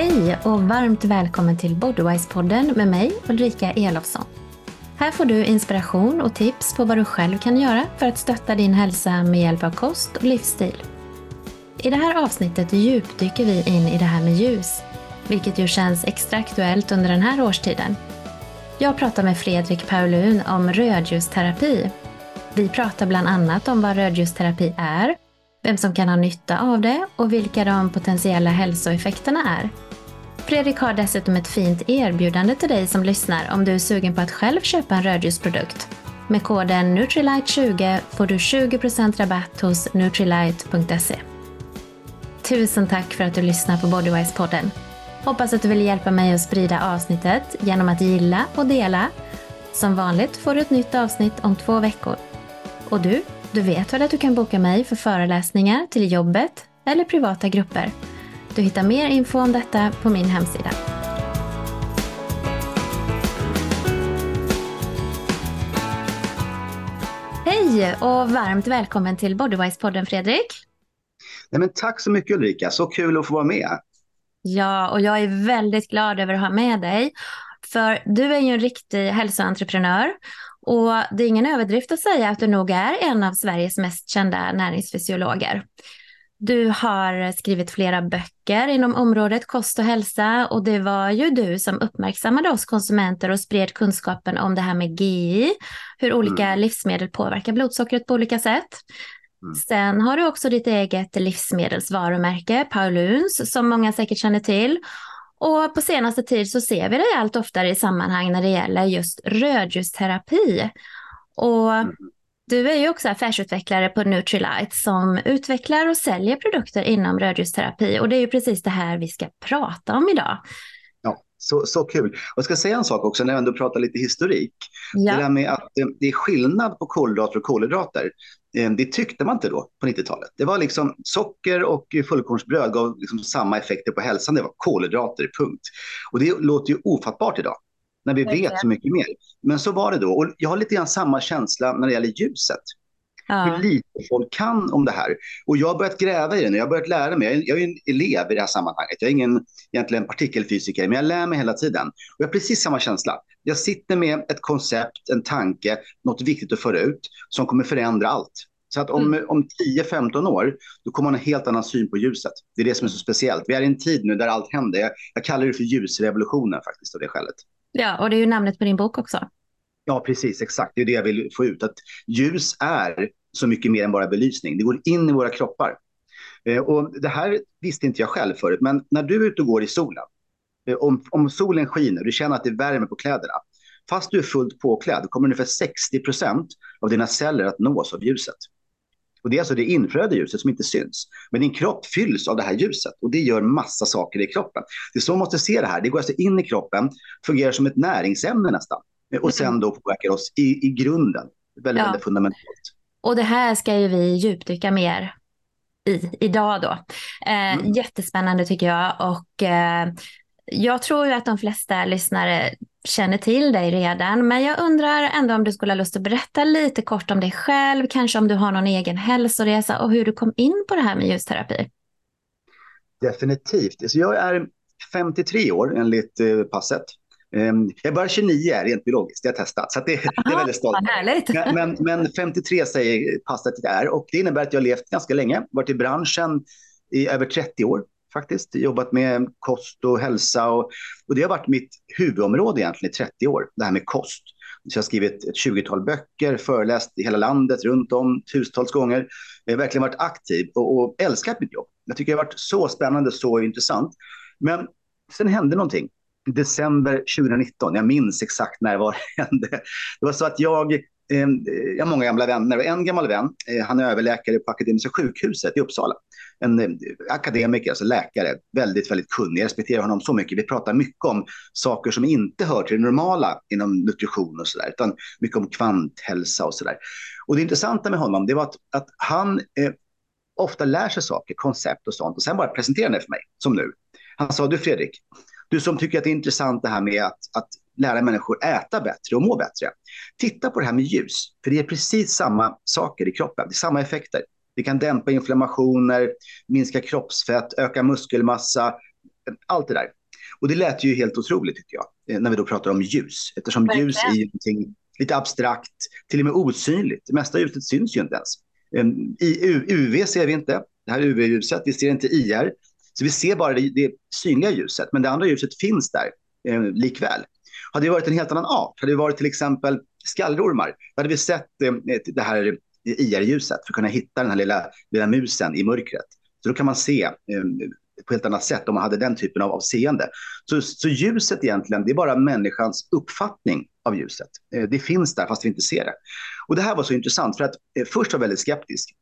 Hej och varmt välkommen till Bodywise-podden med mig Ulrika Elofsson. Här får du inspiration och tips på vad du själv kan göra för att stötta din hälsa med hjälp av kost och livsstil. I det här avsnittet djupdyker vi in i det här med ljus, vilket ju känns extra aktuellt under den här årstiden. Jag pratar med Fredrik Paulun om rödljusterapi. Vi pratar bland annat om vad rödljusterapi är, vem som kan ha nytta av det och vilka de potentiella hälsoeffekterna är. Fredrik har dessutom ett fint erbjudande till dig som lyssnar om du är sugen på att själv köpa en rödljusprodukt. Med koden Nutrilite20 får du 20% rabatt hos Nutrilite.se. Tusen tack för att du lyssnar på Bodywise-podden. Hoppas att du vill hjälpa mig att sprida avsnittet genom att gilla och dela. Som vanligt får du ett nytt avsnitt om två veckor. Och du, du vet väl att du kan boka mig för föreläsningar till jobbet eller privata grupper. Du hittar mer info om detta på min hemsida. Hej och varmt välkommen till Bodywise-podden Fredrik. Nej, men tack så mycket Ulrika, så kul att få vara med. Ja, och jag är väldigt glad över att ha med dig. För du är ju en riktig hälsoentreprenör och det är ingen överdrift att säga att du nog är en av Sveriges mest kända näringsfysiologer. Du har skrivit flera böcker inom området kost och hälsa och det var ju du som uppmärksammade oss konsumenter och spred kunskapen om det här med GI, hur olika mm. livsmedel påverkar blodsockret på olika sätt. Mm. Sen har du också ditt eget livsmedelsvarumärke, Pauluns, som många säkert känner till. Och på senaste tid så ser vi det allt oftare i sammanhang när det gäller just rödljusterapi. Och mm. Du är ju också affärsutvecklare på Nutrilite som utvecklar och säljer produkter inom rödljusterapi. Och det är ju precis det här vi ska prata om idag. Ja, så, så kul. Och jag ska säga en sak också när jag ändå pratar lite historik. Ja. Det där med att det är skillnad på kolhydrater och kolhydrater. Eh, det tyckte man inte då på 90-talet. Det var liksom socker och fullkornsbröd gav liksom samma effekter på hälsan. Det var kolhydrater, punkt. Och det låter ju ofattbart idag när vi vet så mycket mer. Men så var det då. Och jag har lite grann samma känsla när det gäller ljuset. Ja. Hur lite folk kan om det här. Och jag har börjat gräva i det nu. Jag har börjat lära mig. Jag är en elev i det här sammanhanget. Jag är ingen egentligen partikelfysiker, men jag lär mig hela tiden. Och jag har precis samma känsla. Jag sitter med ett koncept, en tanke, något viktigt att föra ut som kommer förändra allt. Så att om, mm. om 10-15 år, då kommer man ha en helt annan syn på ljuset. Det är det som är så speciellt. Vi är i en tid nu där allt händer. Jag, jag kallar det för ljusrevolutionen faktiskt av det skälet. Ja, och det är ju namnet på din bok också. Ja, precis, exakt. Det är det jag vill få ut. Att ljus är så mycket mer än bara belysning. Det går in i våra kroppar. Eh, och det här visste inte jag själv förut, men när du är ute och går i solen, eh, om, om solen skiner, du känner att det värmer på kläderna, fast du är fullt påklädd kommer ungefär 60 procent av dina celler att nås av ljuset. Och det är alltså det infraröda ljuset som inte syns. Men din kropp fylls av det här ljuset och det gör massa saker i kroppen. Det är så man måste se det här. Det går alltså in i kroppen, fungerar som ett näringsämne nästan. Och sen då påverkar oss i, i grunden. Väldigt, ja. väldigt fundamentalt. Och det här ska ju vi djupdyka mer i idag då. Eh, mm. Jättespännande tycker jag och eh, jag tror ju att de flesta lyssnare känner till dig redan, men jag undrar ändå om du skulle ha lust att berätta lite kort om dig själv, kanske om du har någon egen hälsoresa och hur du kom in på det här med ljusterapi. Definitivt. Så jag är 53 år enligt eh, passet. Um, jag är bara 29 rent biologiskt, det har jag testat. Så det, Aha, det är väldigt stolt. Men, men, men 53 säger passet att det är och det innebär att jag har levt ganska länge, varit i branschen i över 30 år faktiskt. Jobbat med kost och hälsa och, och det har varit mitt huvudområde egentligen i 30 år, det här med kost. Så jag har skrivit ett 20-tal böcker, föreläst i hela landet, runt om, tusentals gånger. Jag har verkligen varit aktiv och, och älskat mitt jobb. Jag tycker det har varit så spännande, så intressant. Men sen hände någonting. December 2019, jag minns exakt när det var hände. Det var så att jag Ehm, eh, jag har många gamla vänner och en gammal vän, eh, han är överläkare på Akademiska sjukhuset i Uppsala en eh, akademiker, alltså läkare, väldigt, väldigt kunnig. Jag respekterar honom så mycket. Vi pratar mycket om saker som inte hör till det normala inom nutrition och så där, utan mycket om kvanthälsa och så där. Och det intressanta med honom, det var att, att han eh, ofta lär sig saker, koncept och sånt, och sen bara presenterar det för mig, som nu. Han sa, du Fredrik, du som tycker att det är intressant det här med att, att lära människor äta bättre och må bättre. Titta på det här med ljus, för det är precis samma saker i kroppen, det är samma effekter. Det kan dämpa inflammationer, minska kroppsfett, öka muskelmassa, allt det där. Och det lät ju helt otroligt tycker jag, eh, när vi då pratar om ljus. Eftersom Verkligen. ljus är ju någonting lite abstrakt, till och med osynligt. Det mesta ljuset syns ju inte ens. Ehm, I UV ser vi inte, det här UV-ljuset, vi ser inte IR. Så vi ser bara det, det synliga ljuset, men det andra ljuset finns där eh, likväl. Hade det varit en helt annan art, hade det varit till exempel skallormar, då hade vi sett eh, det här IR-ljuset för att kunna hitta den här lilla, lilla musen i mörkret. Så då kan man se eh, på ett helt annat sätt om man hade den typen av, av seende. Så, så ljuset egentligen, det är bara människans uppfattning av ljuset. Eh, det finns där fast vi inte ser det. Och det här var så intressant för att först var jag väldigt skeptisk.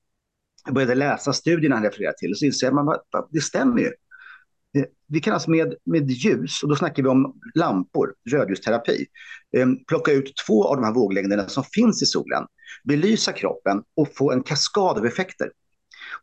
Jag började läsa studierna han refererar till och så inser man att det stämmer ju. Eh, vi kan alltså med, med ljus, och då snackar vi om lampor, rödljusterapi, eh, plocka ut två av de här våglängderna som finns i solen, belysa kroppen och få en kaskad av effekter.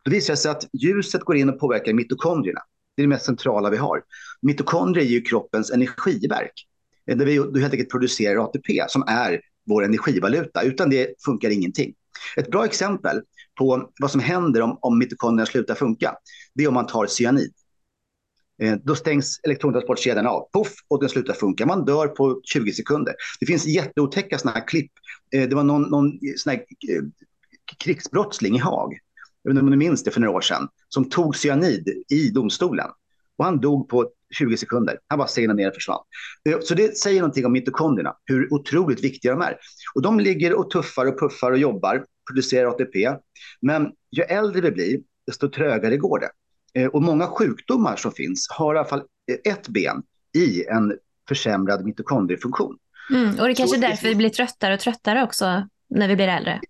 Då visar det sig att ljuset går in och påverkar mitokondrierna. Det är det mest centrala vi har. Mitokondrier är ju kroppens energiverk. Eh, där vi helt enkelt producerar ATP som är vår energivaluta. Utan det funkar ingenting. Ett bra exempel på vad som händer om, om mitokondrierna slutar funka, det är om man tar cyanid. Eh, då stängs elektrontransportkedjan av, puff, och den slutar funka. Man dör på 20 sekunder. Det finns jätteotäcka sådana här klipp. Eh, det var någon, någon sån här eh, krigsbrottsling i Haag jag vet inte om du minns det för några år sedan, som tog cyanid i domstolen. Och han dog på 20 sekunder. Han bara segnade ner och försvann. Så det säger någonting om mitokondrierna, hur otroligt viktiga de är. Och de ligger och tuffar och puffar och jobbar, producerar ATP. Men ju äldre vi blir, desto trögare går det. Eh, och många sjukdomar som finns har i alla fall ett ben i en försämrad mitokondriefunktion. Mm, och det är kanske är därför vi blir tröttare och tröttare också när vi blir äldre.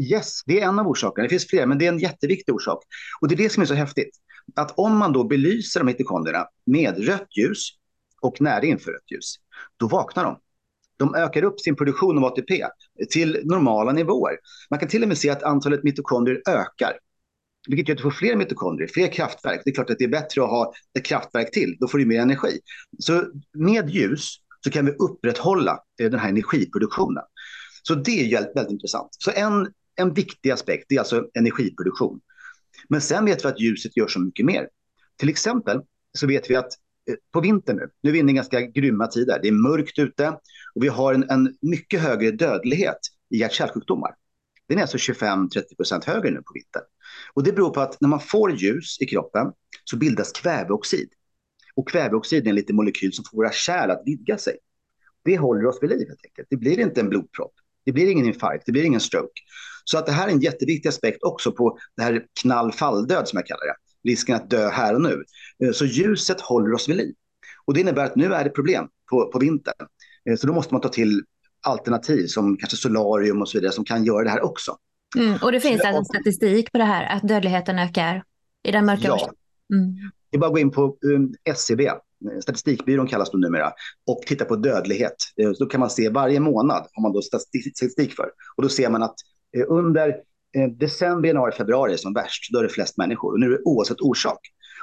Yes, det är en av orsakerna. Det finns fler, men det är en jätteviktig orsak. Och det är det som är så häftigt. Att om man då belyser de mitokondrierna med rött ljus och nära infrarött ljus, då vaknar de. De ökar upp sin produktion av ATP till normala nivåer. Man kan till och med se att antalet mitokondrier ökar. Vilket gör att du får fler mitokondrier, fler kraftverk. Det är klart att det är bättre att ha ett kraftverk till. Då får du mer energi. Så med ljus så kan vi upprätthålla eh, den här energiproduktionen. Så det är väldigt, väldigt intressant. Så en en viktig aspekt, det är alltså energiproduktion. Men sen vet vi att ljuset gör så mycket mer. Till exempel så vet vi att eh, på vintern nu, nu är vi inne i ganska grymma tider, det är mörkt ute och vi har en, en mycket högre dödlighet i hjärt-kärlsjukdomar. Den är alltså 25-30% högre nu på vintern. Och det beror på att när man får ljus i kroppen så bildas kväveoxid. Och kväveoxid är en liten molekyl som får våra kärl att vidga sig. Det håller oss vid liv helt enkelt. Det blir inte en blodpropp. Det blir ingen infarkt, det blir ingen stroke. Så att det här är en jätteviktig aspekt också på det här knall-falldöd som jag kallar det. Risken att dö här och nu. Eh, så ljuset håller oss vid liv. Och det innebär att nu är det problem på, på vintern. Eh, så då måste man ta till alternativ som kanske solarium och så vidare som kan göra det här också. Mm, och det finns alltså statistik på det här, att dödligheten ökar i den mörka ja. Mm. Det är bara att gå in på um, SCB, statistikbyrån kallas det numera, och titta på dödlighet. Eh, då kan man se varje månad har man då statistik för. Och då ser man att Eh, under eh, december, januari, februari som värst, då är det flest människor. Och nu är det oavsett orsak.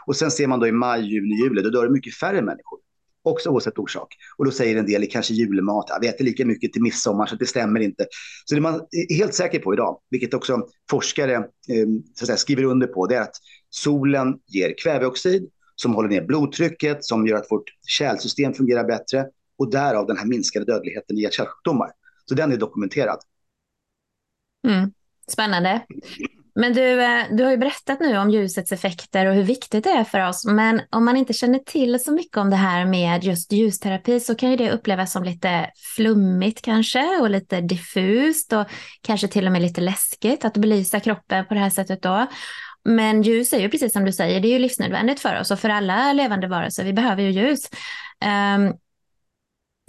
Och sen ser man då i maj, juni, juli, då dör det mycket färre människor. Också oavsett orsak. Och då säger en del, kanske julmat, vi äter lika mycket till midsommar så det stämmer inte. Så det man är helt säker på idag, vilket också forskare eh, så säga, skriver under på, det är att solen ger kväveoxid som håller ner blodtrycket, som gör att vårt kärlsystem fungerar bättre och därav den här minskade dödligheten i hjärt-kärlsjukdomar. Så den är dokumenterad. Mm. Spännande. Men du, eh, du har ju berättat nu om ljusets effekter och hur viktigt det är för oss. Men om man inte känner till så mycket om det här med just ljusterapi så kan ju det upplevas som lite flummigt kanske och lite diffust och kanske till och med lite läskigt att belysa kroppen på det här sättet då. Men ljus är ju precis som du säger, det är ju livsnödvändigt för oss och för alla levande varelser. Vi behöver ju ljus. Um,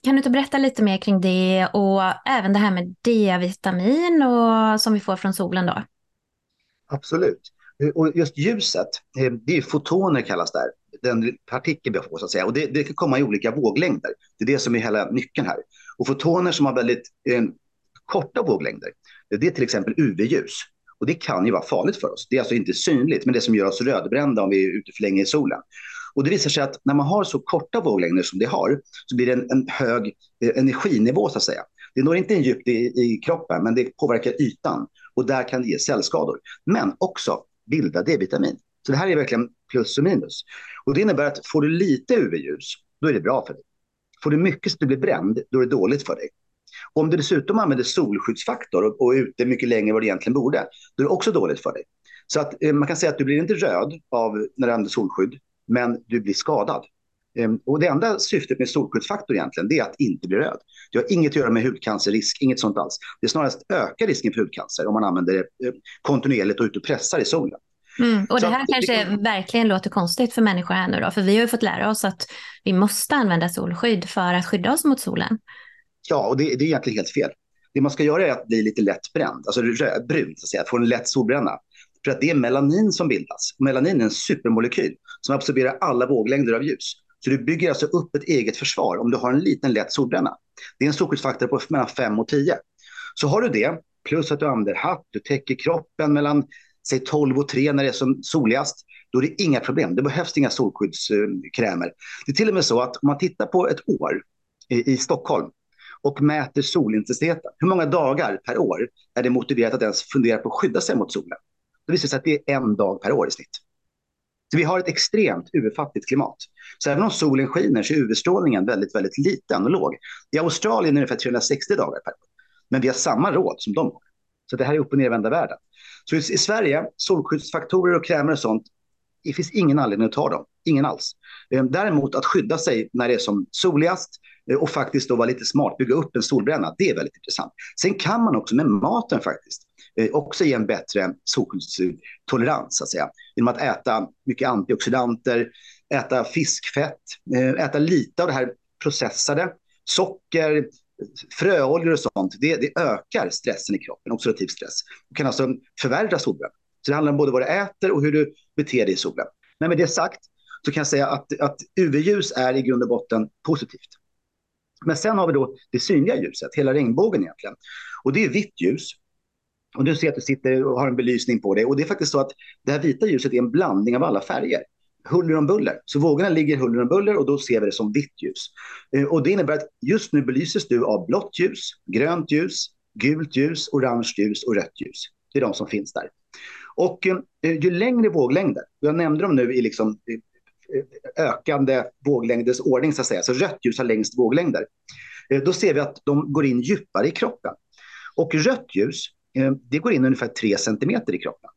kan du inte berätta lite mer kring det och även det här med D-vitamin och, som vi får från solen då? Absolut. Och just ljuset, eh, det är fotoner kallas det här. Den partikel vi får så att säga. Och det, det kan komma i olika våglängder. Det är det som är hela nyckeln här. Och fotoner som har väldigt eh, korta våglängder, det är till exempel UV-ljus. Och det kan ju vara farligt för oss. Det är alltså inte synligt, men det som gör oss rödbrända om vi är ute för länge i solen. Och det visar sig att när man har så korta våglängder som det har så blir det en, en hög eh, energinivå så att säga. Det når inte djupt i, i kroppen, men det påverkar ytan och där kan det ge cellskador. Men också bilda D-vitamin Så det här är verkligen plus och minus. Och det innebär att får du lite UV-ljus, då är det bra för dig. Får du mycket så du blir bränd, då är det dåligt för dig. Om du dessutom använder solskyddsfaktor och, och är ute mycket längre än vad du egentligen borde, då är det också dåligt för dig. Så att, eh, man kan säga att du blir inte röd av när du använder solskydd, men du blir skadad. Um, och det enda syftet med solskyddsfaktor egentligen, det är att inte bli röd. Det har inget att göra med hudcancerrisk, inget sånt alls. Det snarast ökar risken för hudcancer om man använder det eh, kontinuerligt och ut och pressar i solen. Mm, och det här att, kanske det... verkligen låter konstigt för människor här nu då, för vi har ju fått lära oss att vi måste använda solskydd för att skydda oss mot solen. Ja, och det, det är egentligen helt fel. Det man ska göra är att bli lite lätt bränd, alltså brun, så att säga, få en lätt solbränna. För att det är melanin som bildas. Melanin är en supermolekyl som absorberar alla våglängder av ljus. Så du bygger alltså upp ett eget försvar om du har en liten lätt solbränna. Det är en solskyddsfaktor på mellan 5 och 10. Så har du det, plus att du använder hatt, du täcker kroppen mellan säg 12 och 3 när det är som soligast, då är det inga problem. Det behövs inga solskyddskrämer. Det är till och med så att om man tittar på ett år i, i Stockholm och mäter solintensiteten, hur många dagar per år är det motiverat att ens fundera på att skydda sig mot solen? Då visar det sig att det är en dag per år i snitt. Så vi har ett extremt UV-fattigt klimat. Så även om solen skiner så är UV-strålningen väldigt, väldigt liten och låg. I Australien är det ungefär 360 dagar per år. Men vi har samma råd som de har. Så det här är upp och nervända världen. Så i, Sverige, solskyddsfaktorer och krämer och sånt, det finns ingen anledning att ta dem. Ingen alls. Eh, däremot att skydda sig när det är som soligast eh, och faktiskt då vara lite smart, bygga upp en solbränna, det är väldigt intressant. Sen kan man också med maten faktiskt Eh, också ge en bättre solskyddstolerans, så att säga. Genom att äta mycket antioxidanter, äta fiskfett, eh, äta lite av det här processade, socker, fröoljor och sånt, det, det, ökar stressen i kroppen, oxidativ stress. och kan alltså förvärra solen. Så det handlar om både vad du äter och hur du beter dig i solen. Men med det sagt så kan jag säga att, att UV-ljus är i grund och botten positivt. Men sen har vi då det synliga ljuset, hela regnbågen egentligen. Och det är vitt ljus. Och du ser att du sitter och har en belysning på dig. Och det är faktiskt så att det här vita ljuset är en blandning av alla färger huller om buller. Så vågorna ligger huller om buller och då ser vi det som vitt ljus. Eh, och det innebär att just nu belyses du av blått ljus, grönt ljus, gult ljus, orange ljus och rött ljus. Det är de som finns där. Och eh, ju längre våglängder, jag nämnde dem nu i liksom eh, eh, ökande våglängders ordning så att säga, så rött ljus har längst våglängder. Då ser vi att de går in djupare i kroppen. Och rött ljus, det går in ungefär 3 centimeter i kroppen.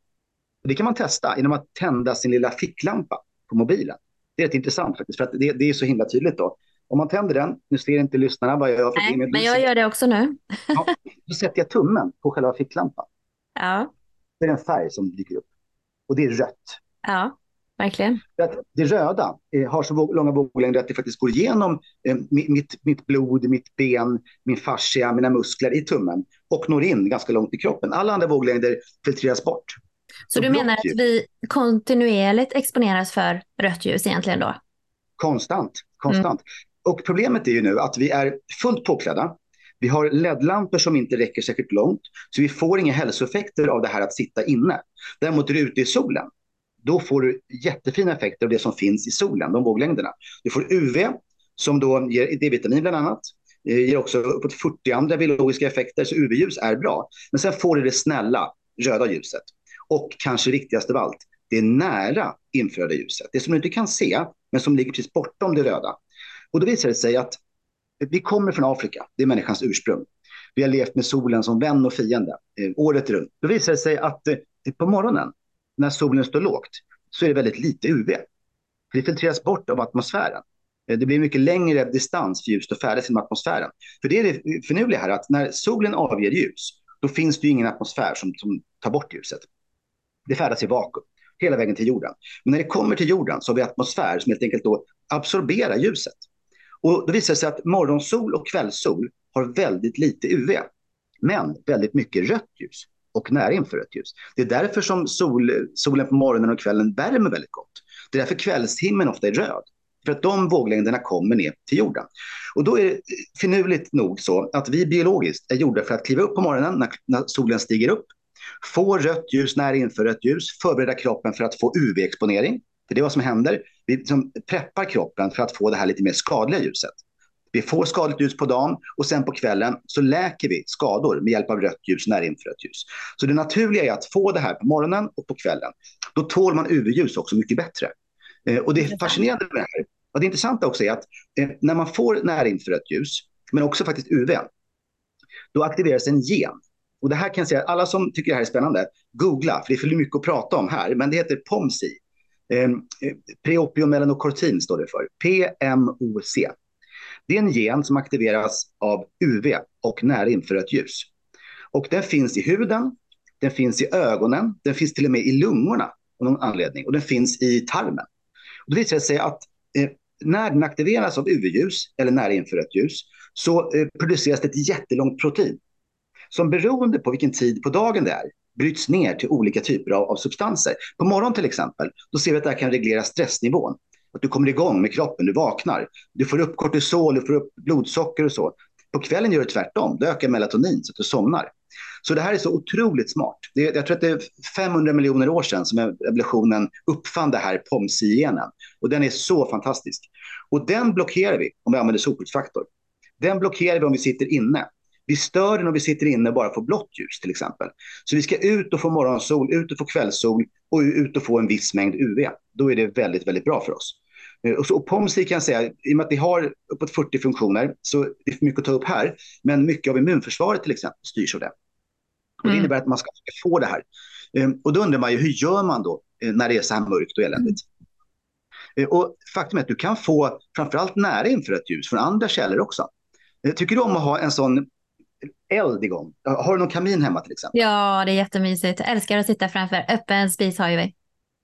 Det kan man testa genom att tända sin lilla ficklampa på mobilen. Det är rätt intressant faktiskt, för att det, det är så himla tydligt då. Om man tänder den, nu ser inte lyssnarna vad jag gör. Nej, men lyser. jag gör det också nu. ja, då sätter jag tummen på själva ficklampan. Ja. Det är en färg som dyker upp. Och det är rött. Ja, verkligen. att det röda eh, har så långa våglängder att det faktiskt går igenom eh, mitt, mitt blod, mitt ben, min fascia, mina muskler i tummen och når in ganska långt i kroppen. Alla andra våglängder filtreras bort. Så du menar att vi kontinuerligt exponeras för rött ljus egentligen då? Konstant, konstant. Mm. Och problemet är ju nu att vi är fullt påklädda. Vi har LED-lampor som inte räcker särskilt långt, så vi får inga hälsoeffekter av det här att sitta inne. Däremot är du ute i solen, då får du jättefina effekter av det som finns i solen, de våglängderna. Du får UV, som då ger D-vitamin bland annat, det ger också uppåt 40 andra biologiska effekter, så UV-ljus är bra. Men sen får du det snälla röda ljuset. Och kanske viktigast av allt, det nära infraröda ljuset. Det som du inte kan se, men som ligger precis bortom det röda. Och då visar det sig att vi kommer från Afrika, det är människans ursprung. Vi har levt med solen som vän och fiende eh, året runt. Då visar det sig att eh, på morgonen, när solen står lågt, så är det väldigt lite UV. Det filtreras bort av atmosfären. Eh, det blir mycket längre distans för ljuset att färdas genom atmosfären. För det är det finurliga här, att när solen avger ljus, då finns det ju ingen atmosfär som, som tar bort ljuset det färdas i vakuum hela vägen till jorden. Men när det kommer till jorden så har vi atmosfär som helt enkelt då absorberar ljuset. Och då visar det sig att morgonsol och kvällssol har väldigt lite UV, men väldigt mycket rött ljus och nära infrarött ljus. Det är därför som sol, solen på morgonen och kvällen värmer väldigt gott. Det är därför kvällshimlen ofta är röd. För att de våglängderna kommer ner till jorden. Och då är det finurligt nog så att vi biologiskt är gjorda för att kliva upp på morgonen när, när solen stiger upp Få rött ljus nära infrarött ljus, förbereda kroppen för att få UV-exponering. För det är vad som händer. Vi liksom preppar kroppen för att få det här lite mer skadliga ljuset. Vi får skadligt ljus på dagen och sen på kvällen så läker vi skador med hjälp av rött ljus, närinfrarött ljus. Så det naturliga är att få det här på morgonen och på kvällen. Då tål man UV-ljus också mycket bättre. Eh, och det är fascinerande med det här. Och det intressanta också är att eh, när man får närinfrarött ljus, men också faktiskt UV, då aktiveras en gen. Och det här kan jag säga, alla som tycker det här är spännande, googla, för det är för mycket att prata om här, men det heter POMC. Eh, Preopiomelaноkortin står det för, PMOC. Det är en gen som aktiveras av UV och närinfrarött ljus. Och den finns i huden, den finns i ögonen, den finns till och med i lungorna av någon anledning och den finns i tarmen. Och det visar sig att eh, när den aktiveras av UV-ljus eller närinfrarött ljus så eh, produceras det ett jättelångt protein som beroende på vilken tid på dagen det är bryts ner till olika typer av, av substanser. På morgonen till exempel, då ser vi att det här kan reglera stressnivån. Att du kommer igång med kroppen, du vaknar. Du får upp kortisol, du får upp blodsocker och så. På kvällen gör du tvärtom, då ökar melatonin så att du somnar. Så det här är så otroligt smart. Det, jag tror att det är 500 miljoner år sedan som evolutionen uppfann det här POMSI-genen. Och den är så fantastisk. Och den blockerar vi om vi använder solskyddsfaktor. Den blockerar vi om vi sitter inne. Vi stör den om vi sitter inne och bara får blått ljus till exempel. Så vi ska ut och få morgonsol, ut och få kvällssol och ut och få en viss mängd UV. Då är det väldigt, väldigt bra för oss. Eh, och, så, och POMSI kan jag säga, i och med att vi har uppåt 40 funktioner, så det är för mycket att ta upp här, men mycket av immunförsvaret till exempel styrs av det. Och det mm. innebär att man ska få det här. Ehm, och då undrar man ju, hur gör man då eh, när det är så här mörkt och eländigt? Mm. Och faktum är att du kan få framförallt nära infrarött ljus från andra källor också. Tycker du om att ha en sån eld igång? Har du någon kamin hemma till exempel? Ja, det är jättemysigt. Jag älskar att sitta framför. Öppen spis har ju vi.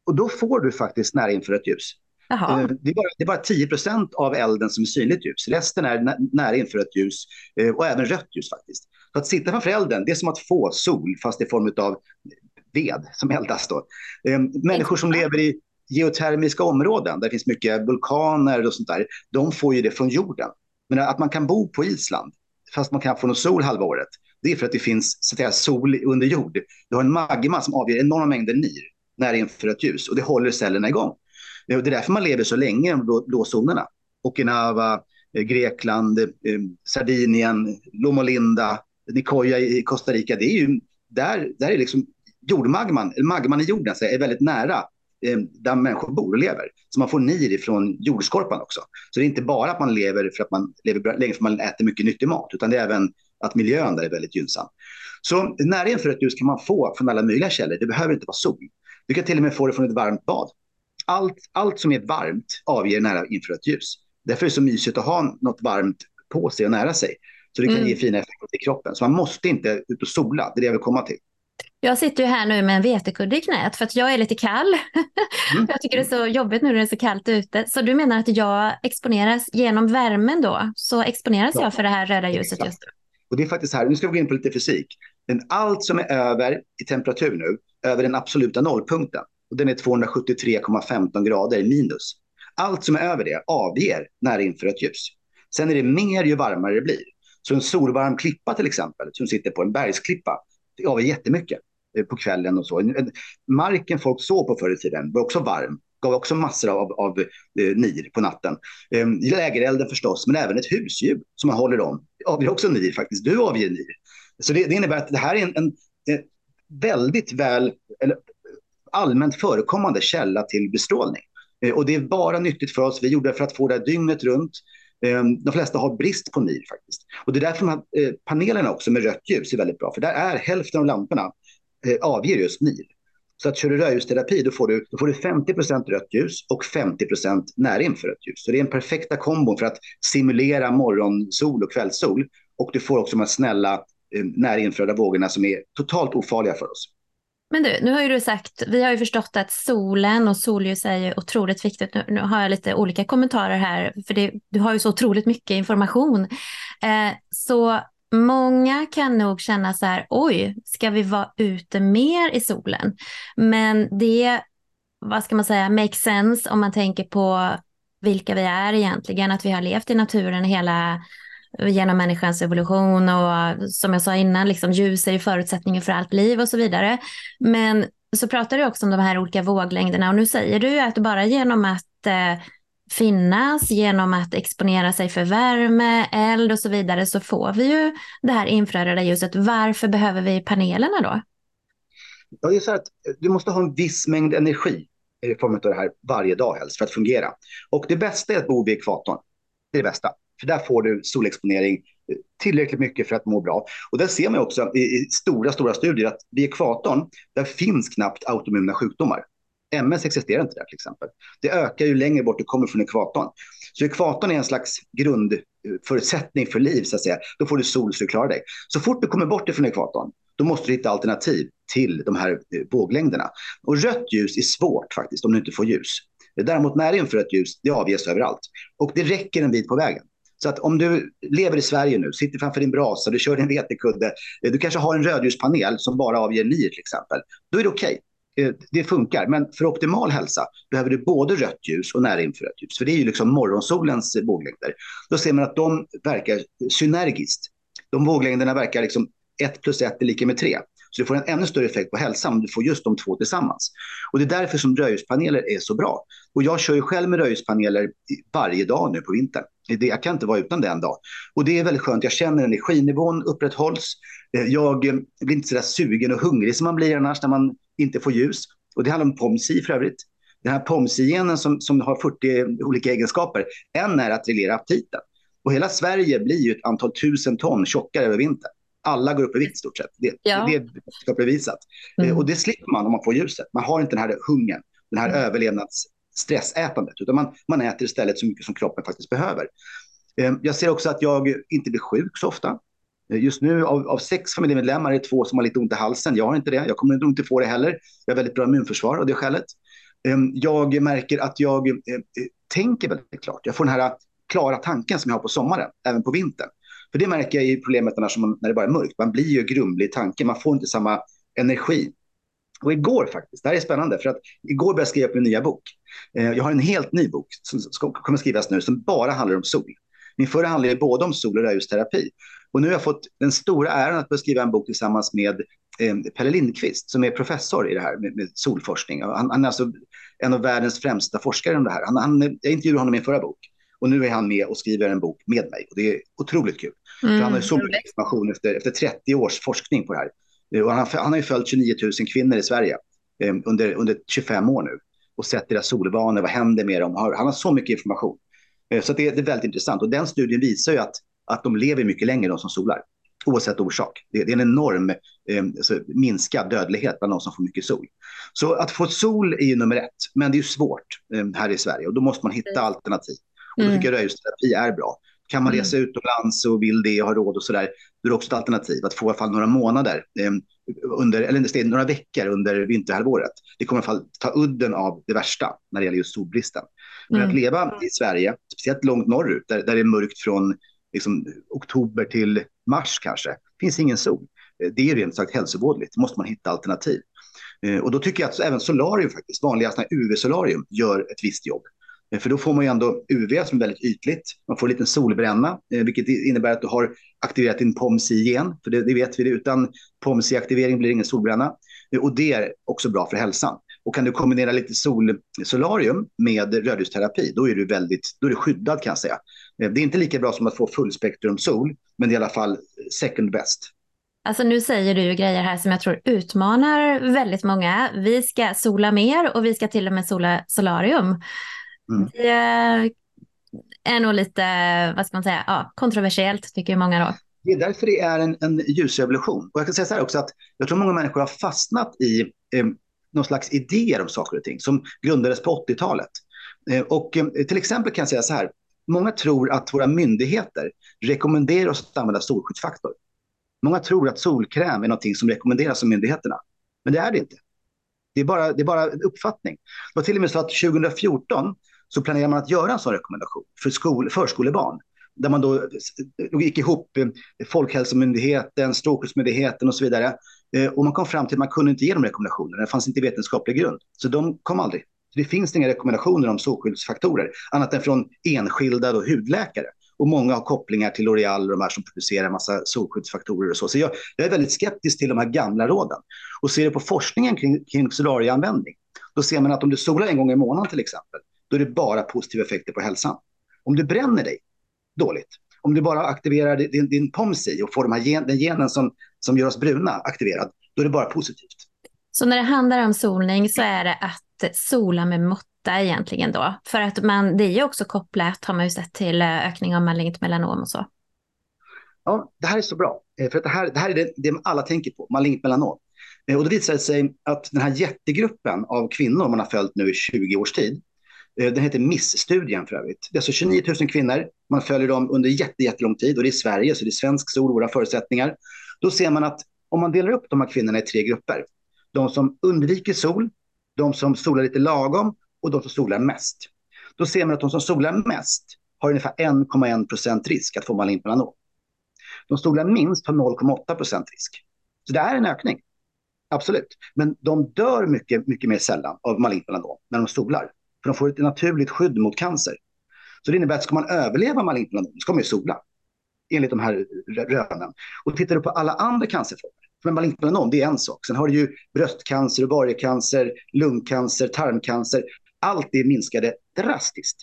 Och då får du faktiskt nära infrarött ljus. Jaha. Eh, det är, bara, det är bara 10% av elden som är synligt ljus. Resten är nära infrarött ljus eh, och även rött ljus faktiskt. Så att sitta framför elden, det är som att få sol fast i form av ved som eldas då. Eh, människor som lever i geotermiska områden där det finns mycket vulkaner och sånt där, de får ju det från jorden. Men att man kan bo på Island fast man kan få någon sol halva året, det är för att det finns så att säga, sol under jord. Du har en magma som avger enorma mängder NIR, närinfrarött ljus, och det håller cellerna igång. Det är därför man lever så länge i de blå, zonerna. Okinawa, eh, Grekland, eh, eh, Sardinien, Loma Linda, Nicoya i Costa Rica. Det är ju där, där är liksom jordmagman, eller magman i jorden, så är väldigt nära där människor bor och lever. Så man får NIR ifrån jordskorpan också. Så det är inte bara att man lever för att man lever länge för att man äter mycket nyttig mat, utan det är även att miljön där är väldigt gynnsam. Så näringen för ett ljus kan man få från alla möjliga källor. Det behöver inte vara sol. Du kan till och med få det från ett varmt bad allt, allt som är varmt avger nära infrarött ljus. Därför är det så mysigt att ha något varmt på sig och nära sig. Så det kan mm. ge fina effekter i kroppen. Så man måste inte ut och sola, det är det jag vill komma till. Jag sitter ju här nu med en vetekudde i knät för att jag är lite kall. Mm. jag tycker det är så jobbigt nu när det är så kallt ute. Så du menar att jag exponeras genom värmen då? Så exponeras ja. jag för det här röda ljuset Exakt. just Och det är faktiskt här, nu ska vi gå in på lite fysik. Men allt som är över i temperatur nu, över den absoluta nollpunkten, och den är 273,15 grader minus. Allt som är över det avger närinfrarött ljus. Sen är det mer ju varmare det blir. Så en solvarm klippa till exempel, som sitter på en bergsklippa, det avger jättemycket eh, på kvällen och så. Marken folk sov på förr i tiden var också varm, gav också massor av, av eh, NIR på natten. Eh, lägerelden förstås, men även ett husdjur som man håller om avger också NIR faktiskt. Du avger NIR. Så det, det innebär att det här är en, en, en väldigt väl, eller allmänt förekommande källa till bestrålning. Eh, och det är bara nyttigt för oss. Vi gjorde det för att få det dygnet runt. Eh, de flesta har brist på NIR faktiskt. Och det är därför de här eh, panelerna också med rött ljus är väldigt bra. För där är hälften av lamporna avger just NIR. Så att kör du rödljusterapi då får du, då får du 50% rött ljus och 50% närinfrarött ljus. Så det är en perfekta kombon för att simulera morgonsol och kvällssol. Och du får också de här snälla närinfraröda vågorna som är totalt ofarliga för oss. Men du, nu har ju du sagt, vi har ju förstått att solen och solljus är ju otroligt viktigt. Nu, nu har jag lite olika kommentarer här, för det, du har ju så otroligt mycket information. Eh, så många kan nog känna så här, oj, ska vi vara ute mer i solen? Men det, vad ska man säga, makes sense om man tänker på vilka vi är egentligen, att vi har levt i naturen hela genom människans evolution och som jag sa innan, liksom, ljus är ju förutsättningen för allt liv och så vidare. Men så pratar du också om de här olika våglängderna och nu säger du att bara genom att eh, finnas genom att exponera sig för värme, eld och så vidare så får vi ju det här infraröda ljuset. Varför behöver vi panelerna då? Ja, det är så att eh, du måste ha en viss mängd energi i form av det här varje dag helst för att fungera. Och det bästa är att bo vid ekvatorn. Det är det bästa. För där får du solexponering eh, tillräckligt mycket för att må bra. Och där ser man också i, i stora, stora studier att vid ekvatorn, där finns knappt autoimmuna sjukdomar. MS existerar inte där till exempel. Det ökar ju längre bort du kommer från ekvatorn. Så ekvatorn är en slags grundförutsättning för liv, så att säga. Då får du sol så du klarar dig. Så fort du kommer bort ifrån ekvatorn, då måste du hitta alternativ till de här eh, våglängderna. Och rött ljus är svårt faktiskt om du inte får ljus. Däremot närinfrarött ljus, det avges överallt. Och det räcker en bit på vägen. Så att om du lever i Sverige nu, sitter framför din brasa, du kör din vetekudde, eh, du kanske har en rödljuspanel som bara avger NIR till exempel, då är det okej. Okay. Det funkar, men för optimal hälsa behöver du både rött ljus och nära infrarött ljus, för det är ju liksom morgonsolens våglängder. Då ser man att de verkar synergiskt. De våglängderna verkar liksom 1 plus 1 är lika med 3. Så du får en ännu större effekt på hälsan om du får just de två tillsammans. Och det är därför som rödljuspaneler är så bra. Och jag kör ju själv med rödljuspaneler varje dag nu på vintern. Jag kan inte vara utan det en dag. Och det är väldigt skönt. Jag känner energinivån upprätthålls. Eh, jag eh, blir inte så där sugen och hungrig som man blir annars när man inte får ljus. Och det handlar om POMSI för övrigt. Den här POMSI-genen som, som har 40 olika egenskaper. En är att reglera aptiten. Och hela Sverige blir ju ett antal tusen ton tjockare över vintern. Alla går upp i vikt i stort sett. Det, ja. det är bevisat. Mm. Eh, och det slipper man om man får ljuset. Man har inte den här hungern, den här mm. överlevnadsstressätandet, utan man, man äter istället så mycket som kroppen faktiskt behöver. Eh, jag ser också att jag inte blir sjuk så ofta. Eh, just nu av, av sex familjemedlemmar är det två som har lite ont i halsen. Jag har inte det. Jag kommer inte få det heller. Jag har väldigt bra immunförsvar av det skälet. Jag märker att jag tänker väldigt klart. Jag får den här klara tanken som jag har på sommaren, även på vintern. För det märker jag i problemet när, man, när det bara är mörkt. Man blir ju grumlig i tanken, man får inte samma energi. Och igår faktiskt, det här är spännande, för att igår började jag skriva på min nya bok. Eh, jag har en helt ny bok som kommer skrivas nu som bara handlar om sol. Min förra handlade både om sol och rödljusterapi. Och nu har jag fått den stora äran att börja skriva en bok tillsammans med eh, Pelle Lindqvist som är professor i det här med, med solforskning. Han, han, är alltså en av världens främsta forskare om det här. Han, han, jag intervjuade honom i min förra bok. Och nu är han med och skriver en bok med mig. Och det är otroligt kul. Mm. För han har så mycket information efter, efter 30 års forskning på det här. Eh, och han, han har ju följt 29 000 kvinnor i Sverige eh, under, under 25 år nu. Och sett deras solvanor, vad händer med dem. Han har så mycket information. Eh, så det, det, är väldigt intressant. Och den studien visar ju att, att de lever mycket längre, de som solar. Oavsett orsak. Det, det är en enorm eh, alltså, minskad dödlighet bland de som får mycket sol. Så att få sol är ju nummer ett. Men det är ju svårt eh, här i Sverige. Och då måste man hitta mm. alternativ. Och då tycker jag röjsterapi är bra. Kan man resa mm. utomlands och vill det och har råd och så där, då är det också ett alternativ att få i alla fall några månader, eh, under, eller några veckor under vinterhalvåret. Det kommer i alla fall ta udden av det värsta när det gäller just solbristen. Men mm. att leva i Sverige, speciellt långt norrut, där, där det är mörkt från liksom, oktober till mars kanske, finns ingen sol. Eh, det är rent sagt hälsovådligt, då måste man hitta alternativ. Eh, och då tycker jag att även solarium faktiskt, vanliga UV-solarium, gör ett visst jobb. Eh, för då får man ju ändå UV som är väldigt ytligt. Man får en liten solbränna, eh, vilket innebär att du har aktiverat din POMSI-gen. För det, det vet vi, utan POMSI-aktivering blir det ingen solbränna. Eh, och det är också bra för hälsan. Och kan du kombinera lite sol, solarium med rödljusterapi, då är du väldigt då är du skyddad kan jag säga. Det är inte lika bra som att få fullspektrum sol, men det är i alla fall second best. Alltså nu säger du ju grejer här som jag tror utmanar väldigt många. Vi ska sola mer och vi ska till och med sola solarium. Mm. Det är nog lite, vad ska man säga, ja, kontroversiellt tycker många då. Det är därför det är en, en ljusrevolution. Och jag kan säga så här också att jag tror många människor har fastnat i eh, någon slags idéer om saker och ting som grundades på 80-talet. Eh, och eh, till exempel kan jag säga så här, många tror att våra myndigheter rekommenderar oss att använda solskyddsfaktor. Många tror att solkräm är någonting som rekommenderas av myndigheterna, men det är det inte. Det är bara, det är bara en uppfattning. Det var till och med så att 2014 så planerar man att göra en sån rekommendation för skol, förskolebarn. Där man då gick ihop eh, Folkhälsomyndigheten, Strålskyddsmyndigheten och så vidare. Eh, och man kom fram till att man kunde inte ge de rekommendationerna. Det fanns inte vetenskaplig grund. Så de kom aldrig. det finns inga rekommendationer om solskyddsfaktorer annat än från enskilda då, hudläkare. Och många har kopplingar till L'Oreal och de här som producerar massa solskyddsfaktorer och så. Så jag, jag, är väldigt skeptisk till de här gamla råden. Och ser du på forskningen kring, kring solarieanvändning, då ser man att om du solar en gång i månaden till exempel, då är det bara positiva effekter på hälsan. Om du bränner dig dåligt, om du bara aktiverar din, din POMSI och får de här gen, den genen som, som gör oss bruna aktiverad, då är det bara positivt. Så när det handlar om solning så är det att sola med måtta egentligen då? För att man, det är ju också kopplat, har man ju sett, till ökning av malignt melanom och så. Ja, det här är så bra. Eh, för att det, här, det här är det, det alla tänker på, malignt melanom. Eh, och då visar det sig att den här jättegruppen av kvinnor man har följt nu i 20 års tid, eh, Eh, den heter MISS-studien för övrigt. Det är alltså 29 000 kvinnor, man följer dem under jätte, jättelång tid och det är Sverige, så det är svensk sol, våra förutsättningar. Då ser man att om man delar upp de här kvinnorna i tre grupper, de som undviker sol, de som solar lite lagom och de som solar mest. Då ser man att de som solar mest har ungefär 1,1 procent risk att få malignt melanom. De solar minst har 0,8 procent risk. Så det är en ökning. Absolut. Men de dör mycket, mycket mer sällan av malignt melanom när de solar. För de får ett naturligt skydd mot cancer. Så det innebär att ska man överleva malignt melanom ska man ju sola. Enligt de här rönen. Och tittar du på alla andra cancerformer. För malignt melanom det är en sak. Sen har du ju bröstcancer, ovariecancer, lungcancer, tarmcancer. Allt det minskade drastiskt.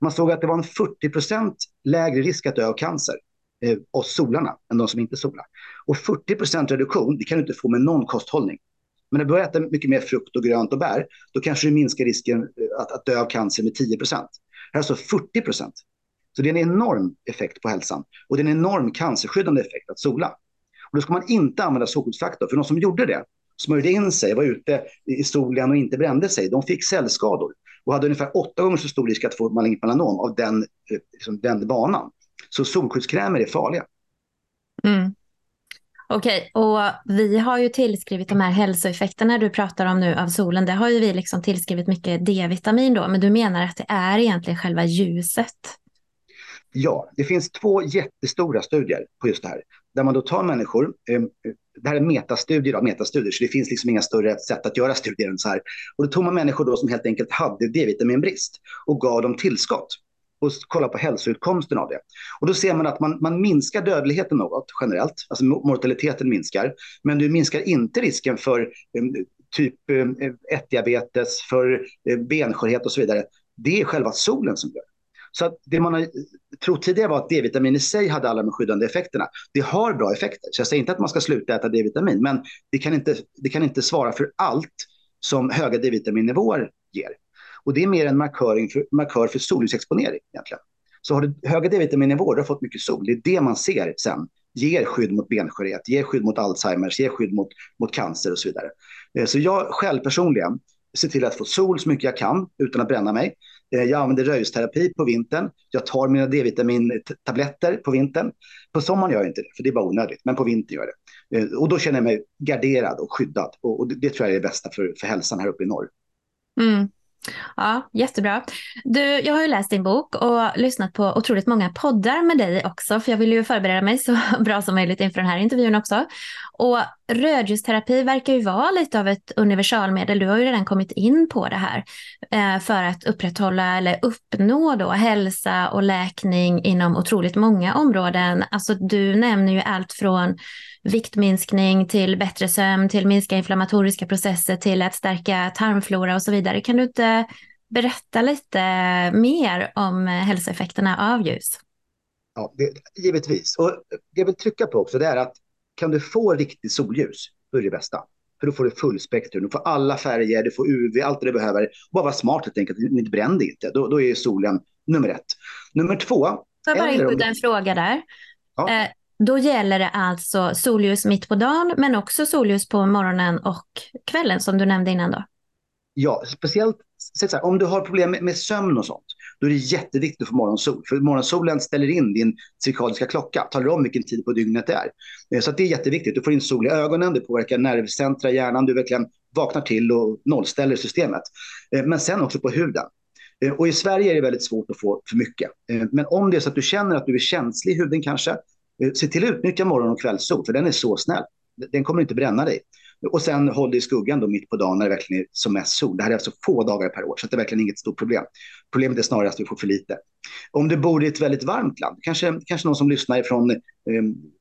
Man såg att det var en 40 procent lägre risk att dö av cancer eh, oss solarna än de som inte solar. Och 40 procent reduktion, det kan du inte få med någon kosthållning. Men när du börjar äta mycket mer frukt och grönt och bär, då kanske du minskar risken eh, att, att dö av cancer med 10 procent. Här är alltså 40 procent. Så det är en enorm effekt på hälsan. Och det är en enorm cancerskyddande effekt att sola. Och då ska man inte använda solskyddsfaktor. För de som gjorde det, smörjde in sig, var ute i solen och inte brände sig, de fick cellskador. Och hade ungefär åtta gånger så stor risk att få malignt melanom av den, eh, liksom den banan. Så solskyddskrämer är farliga. Mm. Okej, och vi har ju tillskrivit de här hälsoeffekterna du pratar om nu av solen. Det har ju vi liksom tillskrivit mycket D-vitamin då, men du menar att det är egentligen själva ljuset? Ja, det finns två jättestora studier på just det här. Där man då tar människor, eh, det här är metastudier, metastudier, så det finns liksom inga större sätt att göra studier än så här. Och då tog man människor då som helt enkelt hade D-vitaminbrist och gav dem tillskott och kolla på hälsoutkomsten av det. Och då ser man att man, man minskar dödligheten något generellt, alltså mortaliteten minskar, men du minskar inte risken för um, typ 1-diabetes, för um, benskörhet och så vidare. Det är själva solen som gör så att det man har eh, trott tidigare var att D-vitamin i sig hade alla de skyddande effekterna. Det har bra effekter, så jag säger inte att man ska sluta äta D-vitamin, men det kan inte, det kan inte svara för allt som höga D-vitaminnivåer ger. Och det är mer en markör för, markör för solljusexponering egentligen. Så har du höga D-vitaminnivåer, du har fått mycket sol, det är det man ser sen. Ger skydd mot benskörhet, ger skydd mot Alzheimers, ger skydd mot, mot cancer och så vidare. Eh, så jag själv personligen ser till att få sol så mycket jag kan utan att bränna mig. Eh, jag använder röjsterapi på vintern. Jag tar mina D-vitamintabletter på vintern. På sommaren gör jag inte det, för det är bara onödigt. Men på vintern gör jag det. Eh, och då känner jag mig garderad och skyddad. Och det, det tror jag är det bästa för, för hälsan här uppe i norr. Mm. Ja, jättebra. Du, jag har ju läst din bok och lyssnat på otroligt många poddar med dig också, för jag vill ju förbereda mig så bra som möjligt inför den här intervjun också. Och rödljusterapi verkar ju vara lite av ett universalmedel. Du har ju redan kommit in på det här eh, för att upprätthålla eller uppnå då hälsa och läkning inom otroligt många områden. Alltså du nämner ju allt från viktminskning till bättre sömn, till minska inflammatoriska processer, till att stärka tarmflora och så vidare. Kan du inte berätta lite mer om hälsoeffekterna av ljus? Ja, det, givetvis. Och det jag vill trycka på också det är att kan du få riktigt solljus, då är det bästa. För då får du fullspektrum, du får alla färger, du får UV, allt det du behöver. Bara vara smart helt enkelt, inte bränn dig inte. Då, då är solen nummer ett. Nummer två. Får jag bara inskjuta en fråga där? Ja. Eh, då gäller det alltså solljus mitt på dagen, men också solljus på morgonen och kvällen som du nämnde innan då? Ja, speciellt så här, om du har problem med, med, sömn och sånt, då är det jätteviktigt att få morgonsol. För morgonsolen ställer in din cirkadiska klocka, talar om vilken tid på dygnet det är. Eh, så det är jätteviktigt. Du får in sol i ögonen, det påverkar nervcentra i hjärnan, du verkligen vaknar till och nollställer systemet. Eh, men sen också på huden. Eh, och i Sverige är det väldigt svårt att få för mycket. Men om det är så att du känner att du är känslig i huden kanske, se till att utnyttja morgon och kvällssol, för den är så snäll. Den kommer inte bränna dig. Och sen håll dig i skuggan då mitt på dagen när det verkligen är som mest sol. Det här är alltså få dagar per år, så det är verkligen inget stort problem. Problemet är snarare att vi får för lite. Om du bor i ett väldigt varmt land, kanske, kanske någon som lyssnar från eh,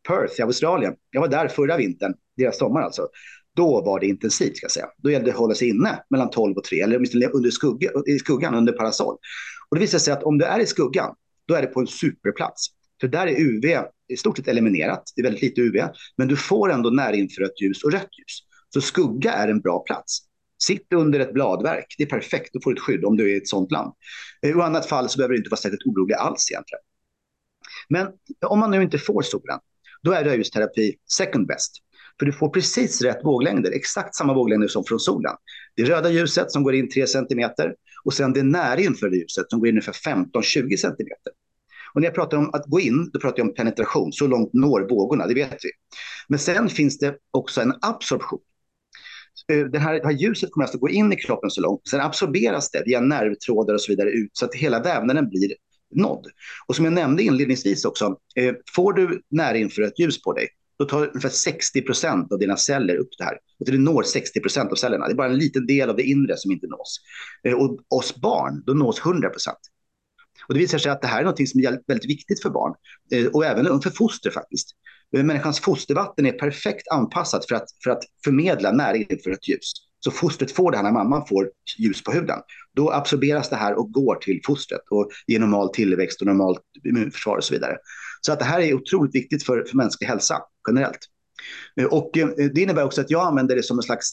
Perth i Australien. Jag var där förra vintern, deras sommar alltså. då var det intensivt. Ska jag säga. Då gällde det att hålla sig inne mellan 12 och 3, eller åtminstone under skugga, i skuggan under parasoll. Och det visar sig att om du är i skuggan, då är det på en superplats. För där är UV i stort sett eliminerat, det är väldigt lite UV, men du får ändå närinfrött ljus och rött ljus. Så skugga är en bra plats. Sitt under ett bladverk, det är perfekt, du får ett skydd om du är i ett sånt land. Eh, I annat fall så behöver du inte vara särskilt orolig alls egentligen. Men om man nu inte får solen, då är rödljusterapi second best. För du får precis rätt våglängder, exakt samma våglängder som från solen. Det röda ljuset som går in 3 cm och sen det närinfraröda ljuset som går in ungefär 15-20 cm. Och när jag pratar om att gå in, då pratar jag om penetration. Så långt når vågorna, det vet vi. Men sen finns det också en absorption. Eh, det här, det här ljuset kommer alltså gå in i kroppen så långt, sen absorberas det via nervtrådar och så vidare ut så att hela vävnaden blir nådd. Och som jag nämnde inledningsvis också, eh, får du närinfrarött ljus på dig, då tar ungefär 60 procent av dina celler upp det här. Och det når 60 procent av cellerna. Det är bara en liten del av det inre som inte nås. Eh, och oss barn, då nås 100 procent. Och det visar sig att det här är något som är väldigt viktigt för barn eh, och även för foster faktiskt. Människans fostervatten är perfekt anpassat för att, för att förmedla näring för ett ljus. Så fostret får det här när mamman får ljus på huden. Då absorberas det här och går till fostret och ger normal tillväxt och normalt immunförsvar och så vidare. Så att det här är otroligt viktigt för, för mänsklig hälsa generellt. Eh, och eh, det innebär också att jag använder det som en slags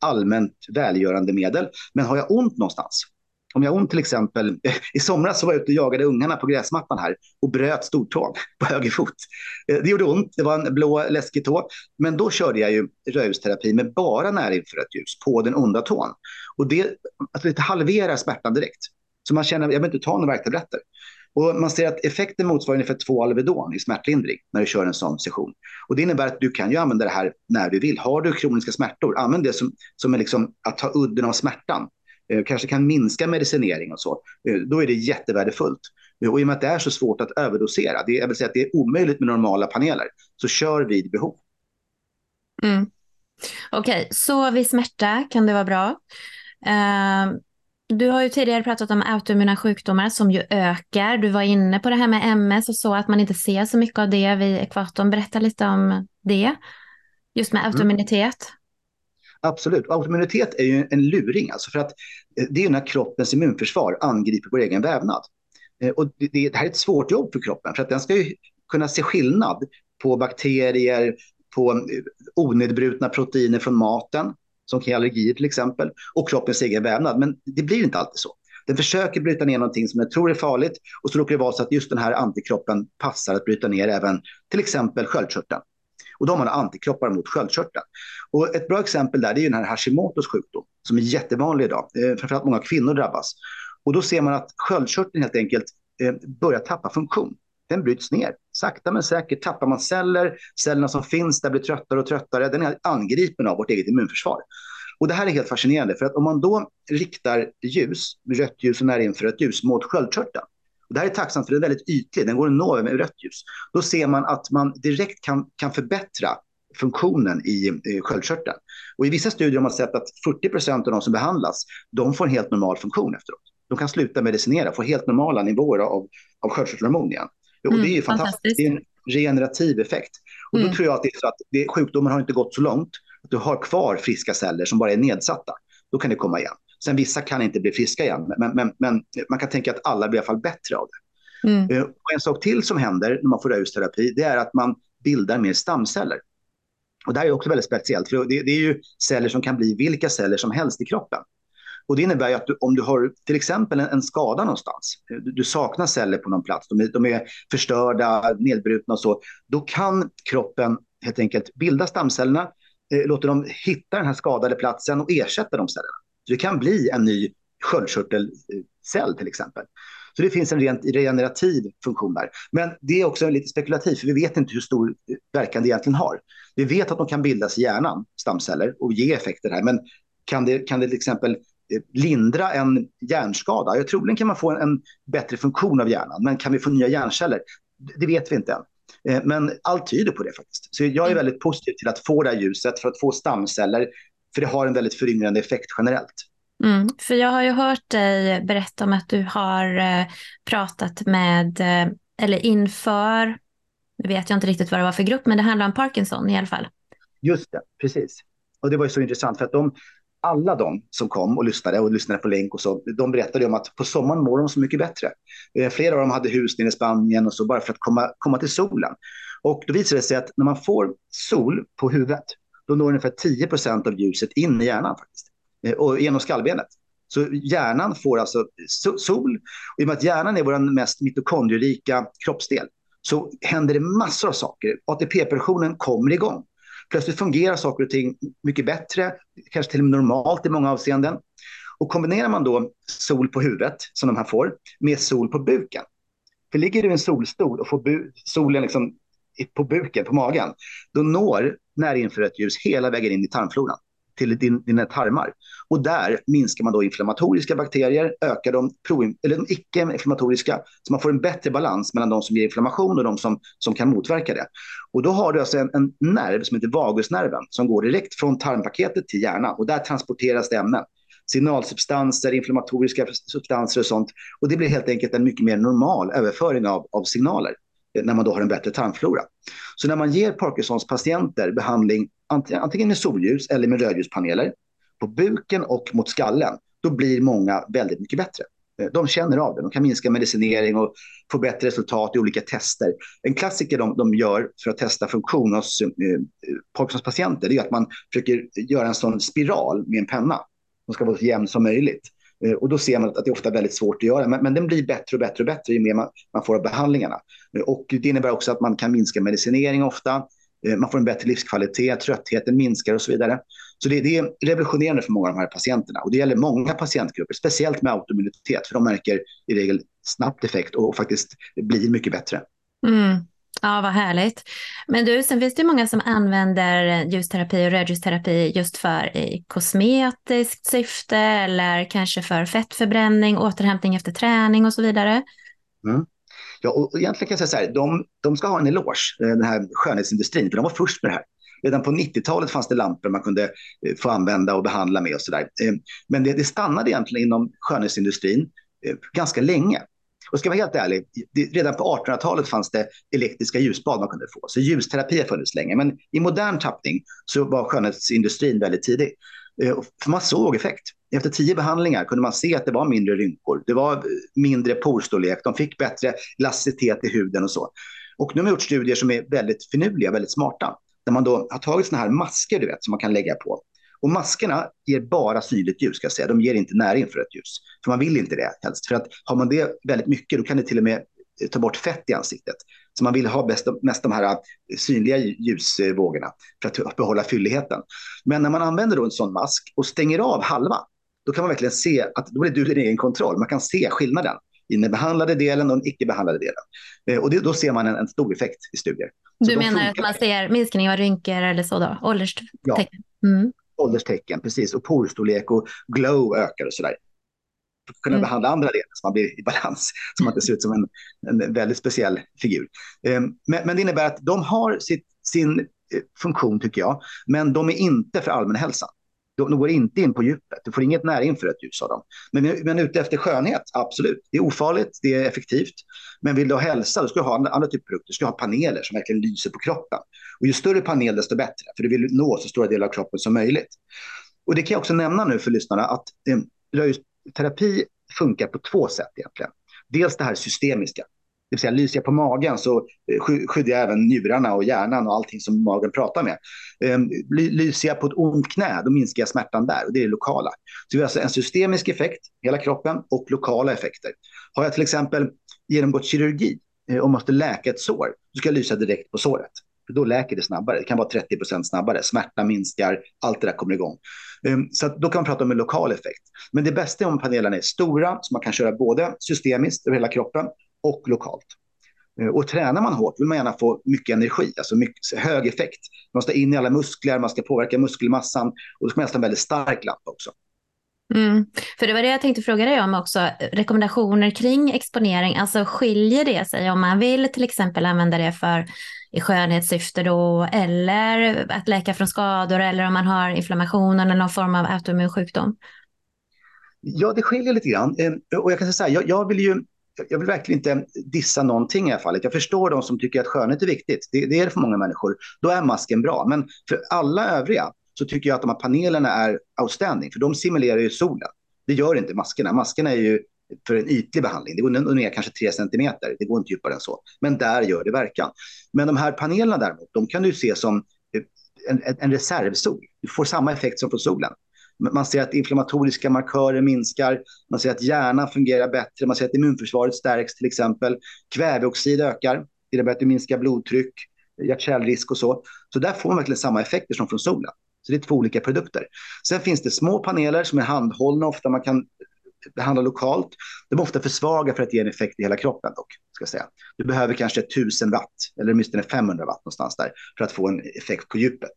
allmänt välgörande medel. Men har jag ont någonstans, om jag har ont till exempel, i somras så var jag ute och jagade ungarna på gräsmattan här och bröt stortån på höger fot. Eh, det gjorde ont, det var en blå läskig tå. Men då körde jag ju rödljusterapi med bara närinfrarött ljus på den onda tån. Och det, alltså det halverar smärtan direkt. Så man känner, jag behöver inte ta några värktabletter. Och man ser att effekten motsvarar ungefär två Alvedon i smärtlindring när du kör en sån session. Och det innebär att du kan ju använda det här när du vill. Har du kroniska smärtor, använd det som, som är liksom att ta udden av smärtan. Eh, kanske kan minska medicinering och så, eh, då är det jättevärdefullt. Och i och med att det är så svårt att överdosera, det, jag vill säga att det är omöjligt med normala paneler, så kör vid behov. Mm. Okej, okay, så vid smärta kan det vara bra. Uh, du har ju tidigare pratat om autoimmuna sjukdomar som ju ökar. Du var inne på det här med MS och så, att man inte ser så mycket av det vid ekvatorn. Berätta lite om det, just med mm. autoimmunitet. Mm. Absolut. Autoimmunitet är ju en luring, alltså för att eh, det är när kroppens immunförsvar angriper vår egen vävnad. Eh, och det, det här är ett svårt jobb för kroppen, för att den ska ju kunna se skillnad på bakterier, på eh, onedbrutna proteiner från maten, som kan ge allergier till exempel, och kroppens egen vävnad. Men det blir inte alltid så. Den försöker bryta ner någonting som den tror är farligt och så råkar det vara så att just den här antikroppen passar att bryta ner även till exempel sköldkörteln. Och då har man antikroppar mot sköldkörteln. Och ett bra exempel där är den här Hashimotos sjukdom som är jättevanlig idag. Eh, framförallt många kvinnor drabbas. Och då ser man att sköldkörteln helt enkelt eh, börjar tappa funktion. Den bryts ner. Sakta men säkert tappar man celler. Cellerna som finns där blir tröttare och tröttare. Den är angripen av vårt eget immunförsvar. Och det här är helt fascinerande för att om man då riktar ljus, rött ljus och närinfrarött ljus mot sköldkörteln och det här är tacksamt för den är väldigt ytlig, den går att nå med rött ljus. Då ser man att man direkt kan, kan förbättra funktionen i, i sköldkörteln. Och i vissa studier har man sett att 40 procent av de som behandlas, de får en helt normal funktion efteråt. De kan sluta medicinera, få helt normala nivåer av, av sköldkörtelhormon igen. Och mm, det är ju fantastiskt. Det är en regenerativ effekt. Och då mm. tror jag att det är så att det, sjukdomen har inte gått så långt. Att du har kvar friska celler som bara är nedsatta. Då kan det komma igen. Sen vissa kan inte bli friska igen, men, men, men man kan tänka att alla blir i alla fall bättre av det. Mm. Eh, och en sak till som händer när man får rödljusterapi, det är att man bildar mer stamceller. Och det här är också väldigt speciellt, för det, det, är ju celler som kan bli vilka celler som helst i kroppen. Och det innebär att du, om du har till exempel en, en skada någonstans, du, du, saknar celler på någon plats, de är, de är förstörda, nedbrutna och så, då kan kroppen helt enkelt bilda stamcellerna, eh, låter dem hitta den här skadade platsen och ersätta de cellerna. Så det kan bli en ny sköldkörtelcell till exempel. Så det finns en rent regenerativ funktion där. Men det är också lite spekulativt, för vi vet inte hur stor verkan det egentligen har. Vi vet att de kan bildas i hjärnan, stamceller, och ge effekter här. Men kan det, kan det till exempel eh, lindra en hjärnskada? Jag troligen kan man få en, en bättre funktion av hjärnan, men kan vi få nya hjärnceller? Det vet vi inte än. Eh, men allt tyder på det faktiskt. Så jag är väldigt positiv till att få det här ljuset för att få stamceller för det har en väldigt föryngrande effekt generellt. Mm, för jag har ju hört dig berätta om att du har eh, pratat med, eh, eller inför, nu vet jag inte riktigt vad det var för grupp, men det handlar om Parkinson i alla fall. Just det, precis. Och det var ju så intressant för att de, alla de som kom och lyssnade och lyssnade på länk och så, de berättade om att på sommaren mår de så mycket bättre. Eh, flera av dem hade hus nere i Spanien och så bara för att komma, komma till solen. Och då visade det sig att när man får sol på huvudet, då når ungefär 10 procent av ljuset in i hjärnan faktiskt. Eh, och genom skallbenet. Så hjärnan får alltså sol. Och I och med att hjärnan är vår mest mitokondrierika kroppsdel så händer det massor av saker. ATP-produktionen kommer igång. Plötsligt fungerar saker och ting mycket bättre, kanske till och med normalt i många avseenden. Och kombinerar man då sol på huvudet, som de här får, med sol på buken. För ligger du i en solstol och får solen liksom på buken, på magen, då når närinfrarött ljus hela vägen in i tarmfloran till din, dina tarmar. Och där minskar man då inflammatoriska bakterier, ökar de, eller de icke-inflammatoriska, så man får en bättre balans mellan de som ger inflammation och de som, som kan motverka det. Och då har du alltså en, en nerv som heter vagusnerven som går direkt från tarmpaketet till hjärnan och där transporteras det ämnen signalsubstanser, inflammatoriska substanser och sånt. Och det blir helt enkelt en mycket mer normal överföring av, av signaler när man då har en bättre tarmflora. Så när man ger Parkinsons patienter behandling antingen med solljus eller med rödljuspaneler på buken och mot skallen, då blir många väldigt mycket bättre. Eh, de känner av det, de kan minska medicinering och få bättre resultat i olika tester. En klassiker de, de gör för att testa funktion hos eh, Parkinsons patienter är att man försöker göra en sån spiral med en penna som ska vara så jämn som möjligt. Eh, och då ser man att det är ofta är väldigt svårt att göra, men, men den blir bättre och bättre och bättre ju mer man, man får av behandlingarna. Eh, och det innebär också att man kan minska medicinering ofta, eh, man får en bättre livskvalitet, tröttheten minskar och så vidare. Så det, det, är revolutionerande för många av de här patienterna. Och det gäller många patientgrupper, speciellt med autoimmunitet, för de märker i regel snabbt effekt och, och faktiskt blir mycket bättre. Mm. Ja, vad härligt. Men du, sen finns det många som använder ljusterapi och rödljusterapi just för i kosmetiskt syfte eller kanske för fettförbränning, återhämtning efter träning och så vidare. Mm. Ja, och egentligen kan jag säga så här, de, de ska ha en eloge, eh, den här skönhetsindustrin, för de var först med det här. Redan på 90-talet fanns det lampor man kunde eh, få använda och behandla med och så där. Eh, men det, det stannade egentligen inom skönhetsindustrin ganska länge. Och ska jag vara helt ärlig, redan på 1800-talet fanns det elektriska ljusbad man kunde få. Så ljusterapi har funnits länge. Men i modern tappning så var skönhetsindustrin väldigt tidig. Eh, för man såg effekt. Efter tio behandlingar kunde man se att det var mindre rynkor, det var eh, mindre porstorlek, de fick bättre elasticitet i huden och så. Och nu har man gjort studier som är väldigt finurliga, väldigt smarta. Där man då har tagit såna här masker du vet, som man kan lägga på. Och maskerna ger bara synligt ljus, ska jag säga. De ger inte närinfrarött ljus. För man vill inte det helst. För att har man det väldigt mycket, då kan det till och med eh, ta bort fett i ansiktet. Så man vill ha bäst, mest de här eh, synliga ljusvågorna för att behålla fylligheten. Men när man använder då en sån mask och stänger av halva, då kan man verkligen se att då är du din egen kontroll. Man kan se skillnaden i den behandlade delen och den icke behandlade delen. Eh, och det, då ser man en, en stor effekt i studier. Så du menar att man ser minskning av rynkor eller så då? Ålderstecken? Ja. Mm ålderstecken, precis, och porstorlek och glow ökar och sådär. För att kunna mm. behandla andra delar så man blir i balans, så man inte ser ut som en, en väldigt speciell figur. Um, men, men, det innebär att de har sitt, sin eh, funktion, tycker jag, men de är inte för allmänhälsan. De, de går inte in på djupet. Du får inget närinfrarött ljus av dem. Men, men ute efter skönhet, absolut. Det är ofarligt, det är effektivt. Men vill du ha hälsa, då ska du ha andra, andra typer av produkter. Du ska ha paneler som verkligen lyser på kroppen. Och ju större panel, desto bättre. För du vill nå så stora delar av kroppen som möjligt. Och det kan jag också nämna nu för lyssnarna att eh, röjterapi funkar på två sätt egentligen. Dels det här systemiska det vill säga lyser jag på magen så eh, skyddar jag även njurarna och hjärnan och allting som magen pratar med. Ehm, lyser jag på ett ont knä, då minskar jag smärtan där och det är det lokala. Så vi har alltså en systemisk effekt, hela kroppen, och lokala effekter. Har jag till exempel genomgått kirurgi eh, och måste läka ett sår, då ska jag lysa direkt på såret. För då läker det snabbare. Det kan vara 30 procent snabbare. Smärta minskar, allt det där kommer igång. Ehm, så då kan man prata om en lokal effekt. Men det bästa är om panelerna är stora, så man kan köra både systemiskt över hela kroppen och lokalt. Eh, och tränar man hårt vill man gärna få mycket energi, alltså mycket, hög effekt. Man ska in i alla muskler, man ska påverka muskelmassan och då ska man helst ha en väldigt stark lampa också. Mm. För det var det jag tänkte fråga dig om också. Rekommendationer kring exponering, alltså skiljer det sig om man vill till exempel använda det för i skönhetssyfte då eller att läka från skador eller om man har inflammation eller någon form av autoimmun sjukdom? Ja, det skiljer lite grann. Eh, och jag kan säga så här, jag, jag vill ju jag vill verkligen inte dissa någonting i det här fallet. Jag förstår de som tycker att skönhet är viktigt. Det, det är det för många människor. Då är masken bra. Men för alla övriga så tycker jag att de här panelerna är outstanding, för de simulerar ju solen. Det gör inte maskerna. Maskerna är ju för en ytlig behandling. Det går ner kanske 3 centimeter, det går inte djupare än så. Men där gör det verkan. Men de här panelerna däremot, de kan du se som eh, en, en reservsol. Du får samma effekt som från solen. Man ser att inflammatoriska markörer minskar, man ser att hjärnan fungerar bättre, man ser att immunförsvaret stärks till exempel. Kväveoxid ökar, det innebär att du minskar blodtryck, hjärt-kärlrisk och så. Så där får man verkligen samma effekter som från solen. Så det är två olika produkter. Sen finns det små paneler som är handhållna, ofta man kan behandla lokalt. De är ofta för svaga för att ge en effekt i hela kroppen dock. Ska säga. Du behöver kanske 1000 watt eller åtminstone 500 watt någonstans där för att få en effekt på djupet.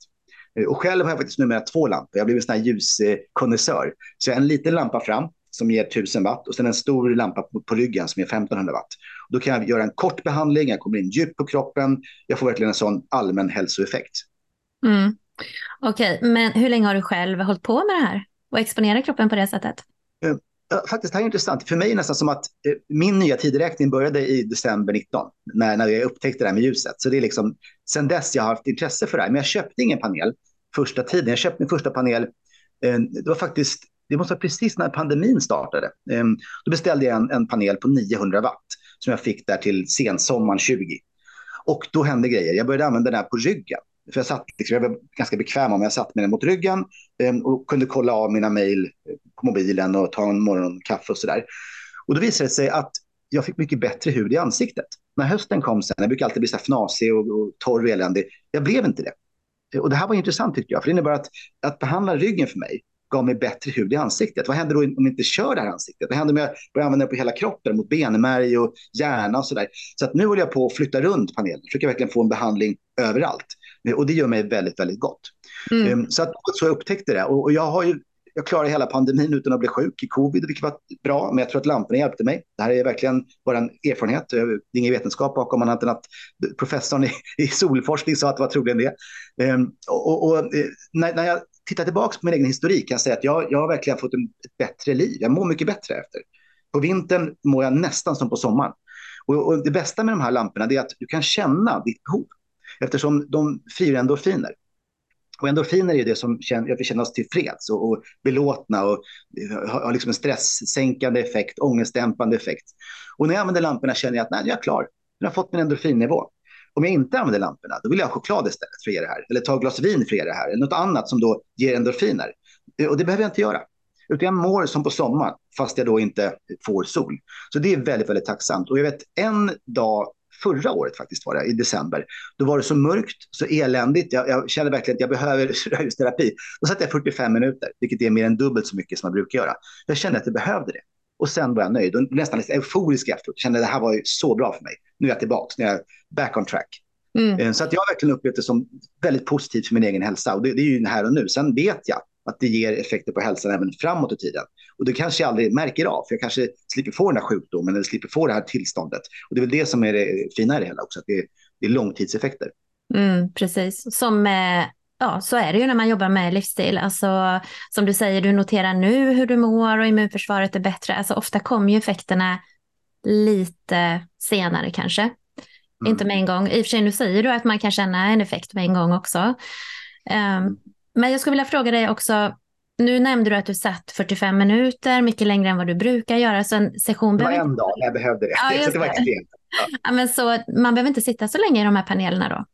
Eh, och själv har jag faktiskt numera två lampor. Jag blivit en sån här ljuskonnässör. Så jag har en liten lampa fram som ger 1000 watt och sen en stor lampa på, på ryggen som ger 1500 watt. Då kan jag göra en kort behandling, jag kommer in djupt på kroppen. Jag får verkligen en sån allmän hälsoeffekt. Mm. Okej, okay, men hur länge har du själv hållit på med det här och exponerat kroppen på det sättet? Faktiskt, det här är intressant. För mig är det nästan som att eh, min nya tideräkning började i december 19, när, när jag upptäckte det här med ljuset. Så det är liksom sen dess jag har haft intresse för det här. Men jag köpte ingen panel första tiden. Jag köpte min första panel. Eh, det var faktiskt, det måste vara precis när pandemin startade. Eh, då beställde jag en, en panel på 900 watt som jag fick där till sensommaren 20. Och då hände grejer. Jag började använda den här på ryggen. För jag, satt, liksom, jag var ganska bekväm om jag satt med den mot ryggen eh, och kunde kolla av mina mejl eh, på mobilen och ta en morgonkaffe och sådär. Och då visade det sig att jag fick mycket bättre hud i ansiktet. När hösten kom sen, jag brukar alltid bli så fnasig och, och torr och eländig. Jag blev inte det. Eh, och det här var intressant tycker jag, för det innebar att, att behandla ryggen för mig gav mig bättre hud i ansiktet. Vad händer då om jag inte kör det här ansiktet? Vad händer om jag börjar använda det på hela kroppen, mot benmärg och hjärna och sådär? Så att nu håller jag på att flytta runt panelen, försöker verkligen få en behandling överallt. Och det gör mig väldigt, väldigt gott. Mm. Ehm, så att så jag upptäckte det. Och jag har ju jag klarade hela pandemin utan att bli sjuk i covid, vilket var bra. Men jag tror att lamporna hjälpte mig. Det här är verkligen bara en erfarenhet. Det är ingen vetenskap bakom annat än att professorn i, i solforskning sa att det var troligen det. Um, och, och eh, när, när, jag tittar tillbaka på min egen historik kan jag säga att jag, jag har verkligen fått en, ett bättre liv. Jag mår mycket bättre efter. På vintern mår jag nästan som på sommaren. Och, och det bästa med de här lamporna är att du kan känna ditt behov eftersom de frigör endorfiner. Och endorfiner är det som gör att vi känner oss tillfreds och, och belåtna och har, har liksom en stresssänkande effekt, ångestdämpande effekt. Och när jag använder lamporna känner jag att nej, jag är klar. Jag har fått min endorfinnivå. Om jag inte använder lamporna, då vill jag ha choklad istället för att ge det här. Eller ta ett glas vin för att ge det här. Eller något annat som då ger endorfiner. Eh, och det behöver jag inte göra. Utan jag mår som på sommaren, fast jag då inte får sol. Så det är väldigt, väldigt tacksamt. Och jag vet en dag förra året faktiskt var det, i december. Då var det så mörkt, så eländigt. Jag, jag kände verkligen att jag behöver röjsterapi. Då satt jag 45 minuter, vilket är mer än dubbelt så mycket som man brukar göra. Jag kände att jag behövde det. Och sen var jag nöjd och nästan lite euforisk efteråt. Jag kände att det här var så bra för mig. Nu är jag tillbaka, nu är jag back on track. Mm. Eh, så att jag har verkligen upplevt det som väldigt positivt för min egen hälsa. Och det, det är ju här och nu. Sen vet jag att det ger effekter på hälsan även framåt i tiden. Och det kanske jag aldrig märker av, för jag kanske slipper få den här sjukdomen eller slipper få det här tillståndet. Och det är väl det som är det fina i det hela också, att det är, det är långtidseffekter. Mm, precis, som eh, ja, så är det ju när man jobbar med livsstil. Alltså, som du säger, du noterar nu hur du mår och immunförsvaret är bättre. Alltså, ofta kommer ju effekterna lite senare kanske. Mm. Inte med en gång. I och för sig, nu säger du att man kan känna en effekt med en gång också. Um, men jag skulle vilja fråga dig också, nu nämnde du att du satt 45 minuter, mycket längre än vad du brukar göra. Så en session det var en dag jag behövde det. Ja, just det. var extremt. Ja. ja. men så man behöver inte sitta så länge i de här panelerna då?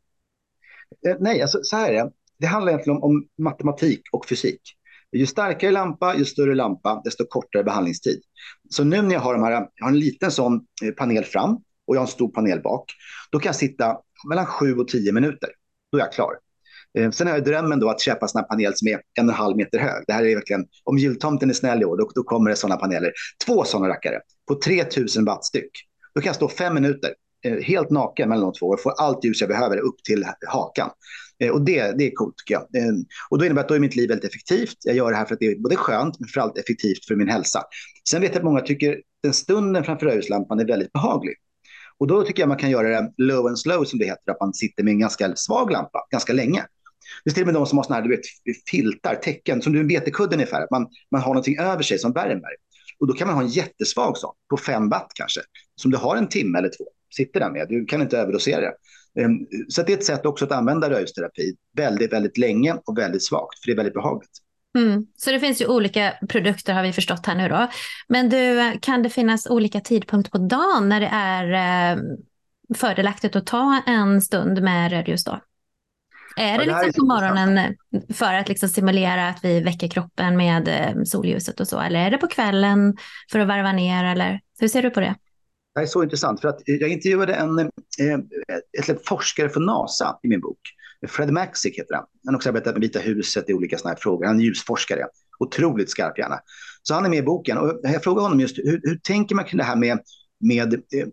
Eh, nej, alltså, så här är det. Det handlar egentligen om, om matematik och fysik. Ju starkare lampa, ju större lampa, desto kortare behandlingstid. Så nu när jag har, de här, jag har en liten sån eh, panel fram och jag har en stor panel bak, då kan jag sitta mellan 7 och 10 minuter. Då är jag klar. Eh, sen har jag drömmen då att köpa sådana panel som är en och en halv meter hög. Det här är verkligen, om jultomten är snäll i år, då, då kommer det sådana paneler. Två sådana rackare på 3000 watt styck. Då kan jag stå fem minuter eh, helt naken mellan de två och få allt ljus jag behöver upp till hakan. Eh, och det, det är coolt tycker jag. Och då innebär att då är mitt liv väldigt effektivt. Jag gör det här för att det är både skönt men framförallt effektivt för min hälsa. Sen vet jag att många tycker den stunden framför rödljuslampan är väldigt behaglig. Och då tycker jag man kan göra det low and slow som det heter, att man sitter med en ganska svag lampa ganska länge. Det finns till och med de som har såna här, du vet, filtar, tecken, som du en vetekudde ungefär. Man, man har någonting över sig som värmer. Och då kan man ha en jättesvag sån, på fem watt kanske, som du har en timme eller två. sitter där med. Du kan inte överdosera det. Så det är ett sätt också att använda rödljusterapi väldigt, väldigt länge och väldigt svagt, för det är väldigt behagligt. Mm. Så det finns ju olika produkter har vi förstått här nu då. Men du, kan det finnas olika tidpunkter på dagen när det är ehm, fördelaktigt att ta en stund med rödljus då? Är det, ja, det liksom på morgonen för att liksom simulera att vi väcker kroppen med eh, solljuset och så? Eller är det på kvällen för att varva ner? Eller hur ser du på det? Det är så intressant för att jag intervjuade en eh, ett forskare från NASA i min bok. Fred Maxick heter han. Han har också arbetat med Vita huset i olika sådana här frågor. Han är ljusforskare. Otroligt skarp hjärna. Så han är med i boken. Och jag frågade honom just hur, hur tänker man kring det här med, med eh,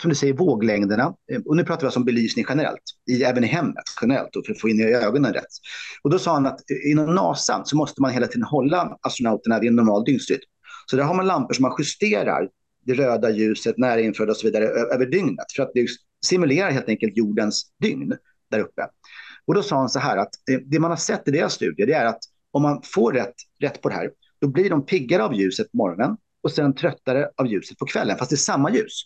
som du säger, våglängderna. Eh, och nu pratar vi alltså om belysning generellt, i, även i hemmet generellt, för att få in i ögonen rätt. Och då sa han att eh, inom NASA så måste man hela tiden hålla astronauterna vid en normal dygnsrytm. Så där har man lampor som man justerar det röda ljuset, närinfraröda och så vidare över dygnet för att det simulerar helt enkelt jordens dygn där uppe. Och då sa han så här att eh, det man har sett i deras studier det är att om man får rätt, rätt på det här, då blir de piggare av ljuset på morgonen och sen tröttare av ljuset på kvällen, fast det är samma ljus.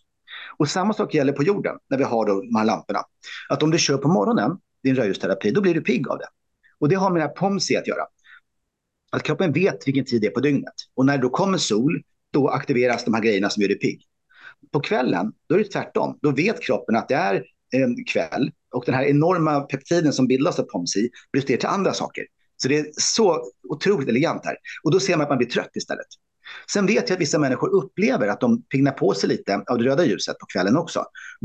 Och samma sak gäller på jorden när vi har då de här lamporna. Att om du kör på morgonen, din rödljusterapi, då blir du pigg av det. Och det har med här POMSI att göra. Att kroppen vet vilken tid det är på dygnet. Och när det då kommer sol, då aktiveras de här grejerna som gör dig pigg. På kvällen, då är det tvärtom. Då vet kroppen att det är en kväll och den här enorma peptiden som bildas av POMSI bryts ner till andra saker. Så det är så otroligt elegant här. Och då ser man att man blir trött istället. Sen vet jag att vissa människor upplever att de pignar på sig lite av det röda ljuset på kvällen också.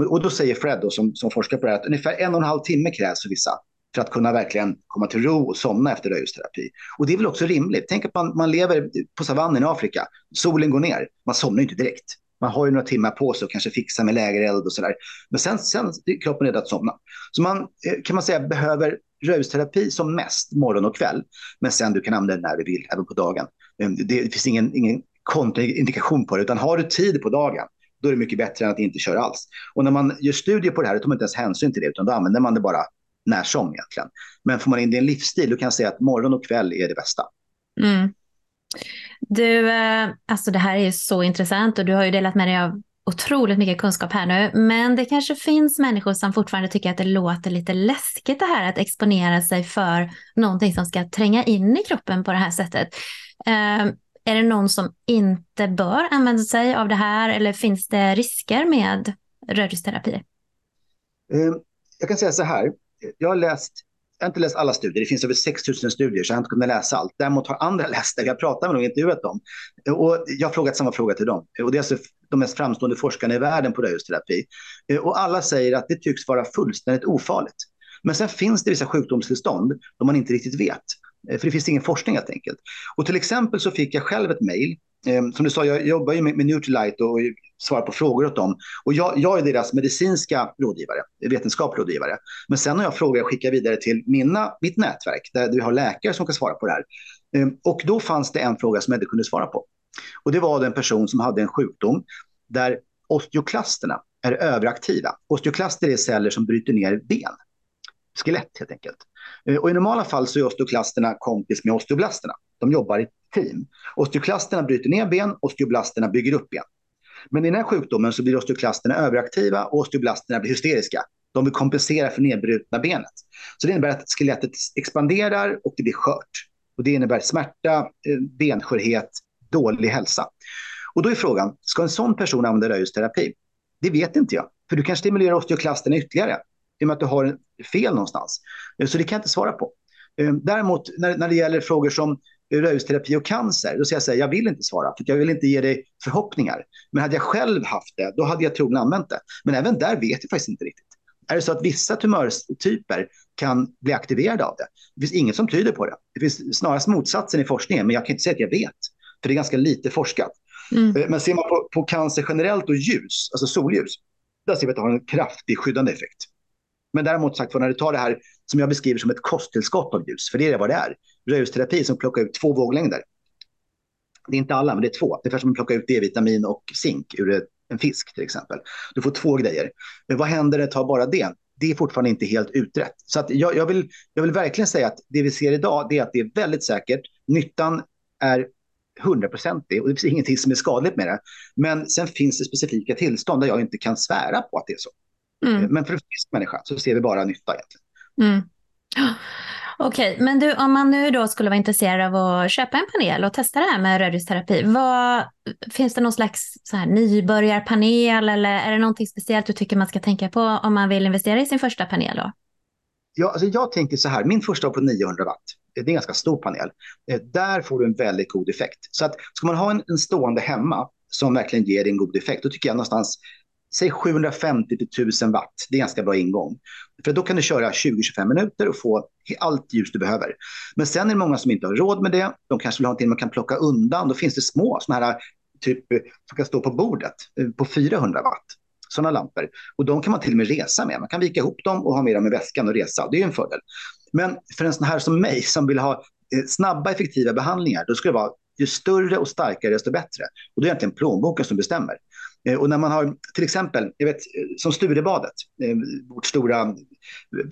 Och då säger Fred då, som, som forskar på det här att ungefär en och en halv timme krävs för vissa för att kunna verkligen komma till ro och somna efter rödljusterapi. Och det är väl också rimligt. Tänk att man, man lever på savannen i Afrika. Solen går ner. Man somnar inte direkt. Man har ju några timmar på sig och kanske fixa med lägereld och sådär. Men sen, sen är kroppen redo att somna. Så man eh, kan man säga behöver rödljusterapi som mest morgon och kväll. Men sen du kan använda den när du vill, även på dagen. Ehm, det finns ingen, ingen kontraindikation på det, utan har du tid på dagen, då är det mycket bättre än att inte köra alls. Och när man gör studier på det här, då tar man inte ens hänsyn till det, utan då använder man det bara när som egentligen. Men får man in det i en livsstil, då kan jag säga att morgon och kväll är det bästa. Mm. Du, eh, alltså det här är så intressant och du har ju delat med dig av otroligt mycket kunskap här nu. Men det kanske finns människor som fortfarande tycker att det låter lite läskigt det här att exponera sig för någonting som ska tränga in i kroppen på det här sättet. Eh, är det någon som inte bör använda sig av det här eller finns det risker med rödljusterapi? Ehm, jag kan säga så här, jag har läst jag har inte läst alla studier, det finns över 6 000 studier så jag har inte kunnat läsa allt. Däremot har andra läst det, jag har pratat med dem och intervjuat dem. Och jag har frågat samma fråga till dem. Och det är alltså de mest framstående forskarna i världen på rödljusterapi. Eh, och alla säger att det tycks vara fullständigt ofarligt. Men sen finns det vissa sjukdomstillstånd då man inte riktigt vet. Eh, för det finns ingen forskning helt enkelt. Och till exempel så fick jag själv ett mejl. Eh, som du sa, jag jobbar ju med, med Nutrilite och svarar på frågor åt dem. Och jag, jag är deras medicinska rådgivare, vetenskaplig rådgivare. Men sen har jag frågor jag skickar vidare till mina, mitt nätverk där vi har läkare som kan svara på det här. Och då fanns det en fråga som jag inte kunde svara på. Och det var den person som hade en sjukdom där osteoklasterna är överaktiva. Osteoklaster är celler som bryter ner ben. Skelett helt enkelt. Eh, och i normala fall så är osteoklasterna kompis med osteoblasterna. De jobbar i team. Osteoklasterna bryter ner ben, osteoblasterna bygger upp ben. Men i den här sjukdomen så blir osteoklasterna överaktiva och osteoblasterna blir hysteriska. De vill kompensera för nedbrutna benet. Så det innebär att skelettet expanderar och det blir skört. Och det innebär smärta, eh, benskörhet, dålig hälsa. Och då är frågan, ska en sån person använda rödljusterapi? Det vet inte jag, för du kan stimulera osteoklasterna ytterligare i och med att du har fel någonstans. Eh, så det kan jag inte svara på. Eh, däremot när, när det gäller frågor som eh, rödljusterapi och cancer, då säger jag så här, jag vill inte svara, för jag vill inte ge dig förhoppningar. Men hade jag själv haft det, då hade jag troligen använt det. Men även där vet jag faktiskt inte riktigt. Är det så att vissa tumörtyper kan bli aktiverade av det? Det finns inget som tyder på det. Det finns snarast motsatsen i forskningen, men jag kan inte säga att jag vet. För det är ganska lite forskat. Mm. Eh, men ser man på, på cancer generellt och ljus, alltså solljus, där ser vi att det har en kraftig skyddande effekt. Men däremot sagt, när du tar det här som jag beskriver som ett kosttillskott av ljus, för det är vad det är. Rödljusterapi som plockar ut två våglängder. Det är inte alla, men det är två. Det är som att plocka ut D-vitamin och zink ur en fisk till exempel. Du får två grejer. Men vad händer när du tar bara det? Det är fortfarande inte helt utrett. Så att jag, jag, vill, jag vill verkligen säga att det vi ser idag det är att det är väldigt säkert. Nyttan är hundraprocentig och det finns ingenting som är skadligt med det. Men sen finns det specifika tillstånd där jag inte kan svära på att det är så. Mm. Men för en frisk människa så ser vi bara nytta egentligen. Mm. Okej, okay, men du, om man nu då skulle vara intresserad av att köpa en panel och testa det här med rörelseterapi, vad, finns det någon slags så här nybörjarpanel eller är det någonting speciellt du tycker man ska tänka på om man vill investera i sin första panel? Då? Ja, alltså jag tänker så här, min första var på 900 watt. Det är en ganska stor panel. Eh, där får du en väldigt god effekt. Så att ska man ha en, en stående hemma som verkligen ger en god effekt, då tycker jag någonstans säg 750 till 1000 watt. Det är ganska bra ingång. För då kan du köra 20-25 minuter och få allt ljus du behöver. Men sen är det många som inte har råd med det. De kanske vill ha någonting man kan plocka undan. Då finns det små sådana här typ som kan stå på bordet eh, på 400 watt. Sådana lampor. Och de kan man till och med resa med. Man kan vika ihop dem och ha med dem i väskan och resa. Det är en fördel. Men för en sån här som mig som vill ha eh, snabba effektiva behandlingar, då ska det vara ju större och starkare desto bättre. Och det är egentligen plånboken som bestämmer. Eh, och när man har till exempel, jag vet, eh, som Sturebadet, vårt stora,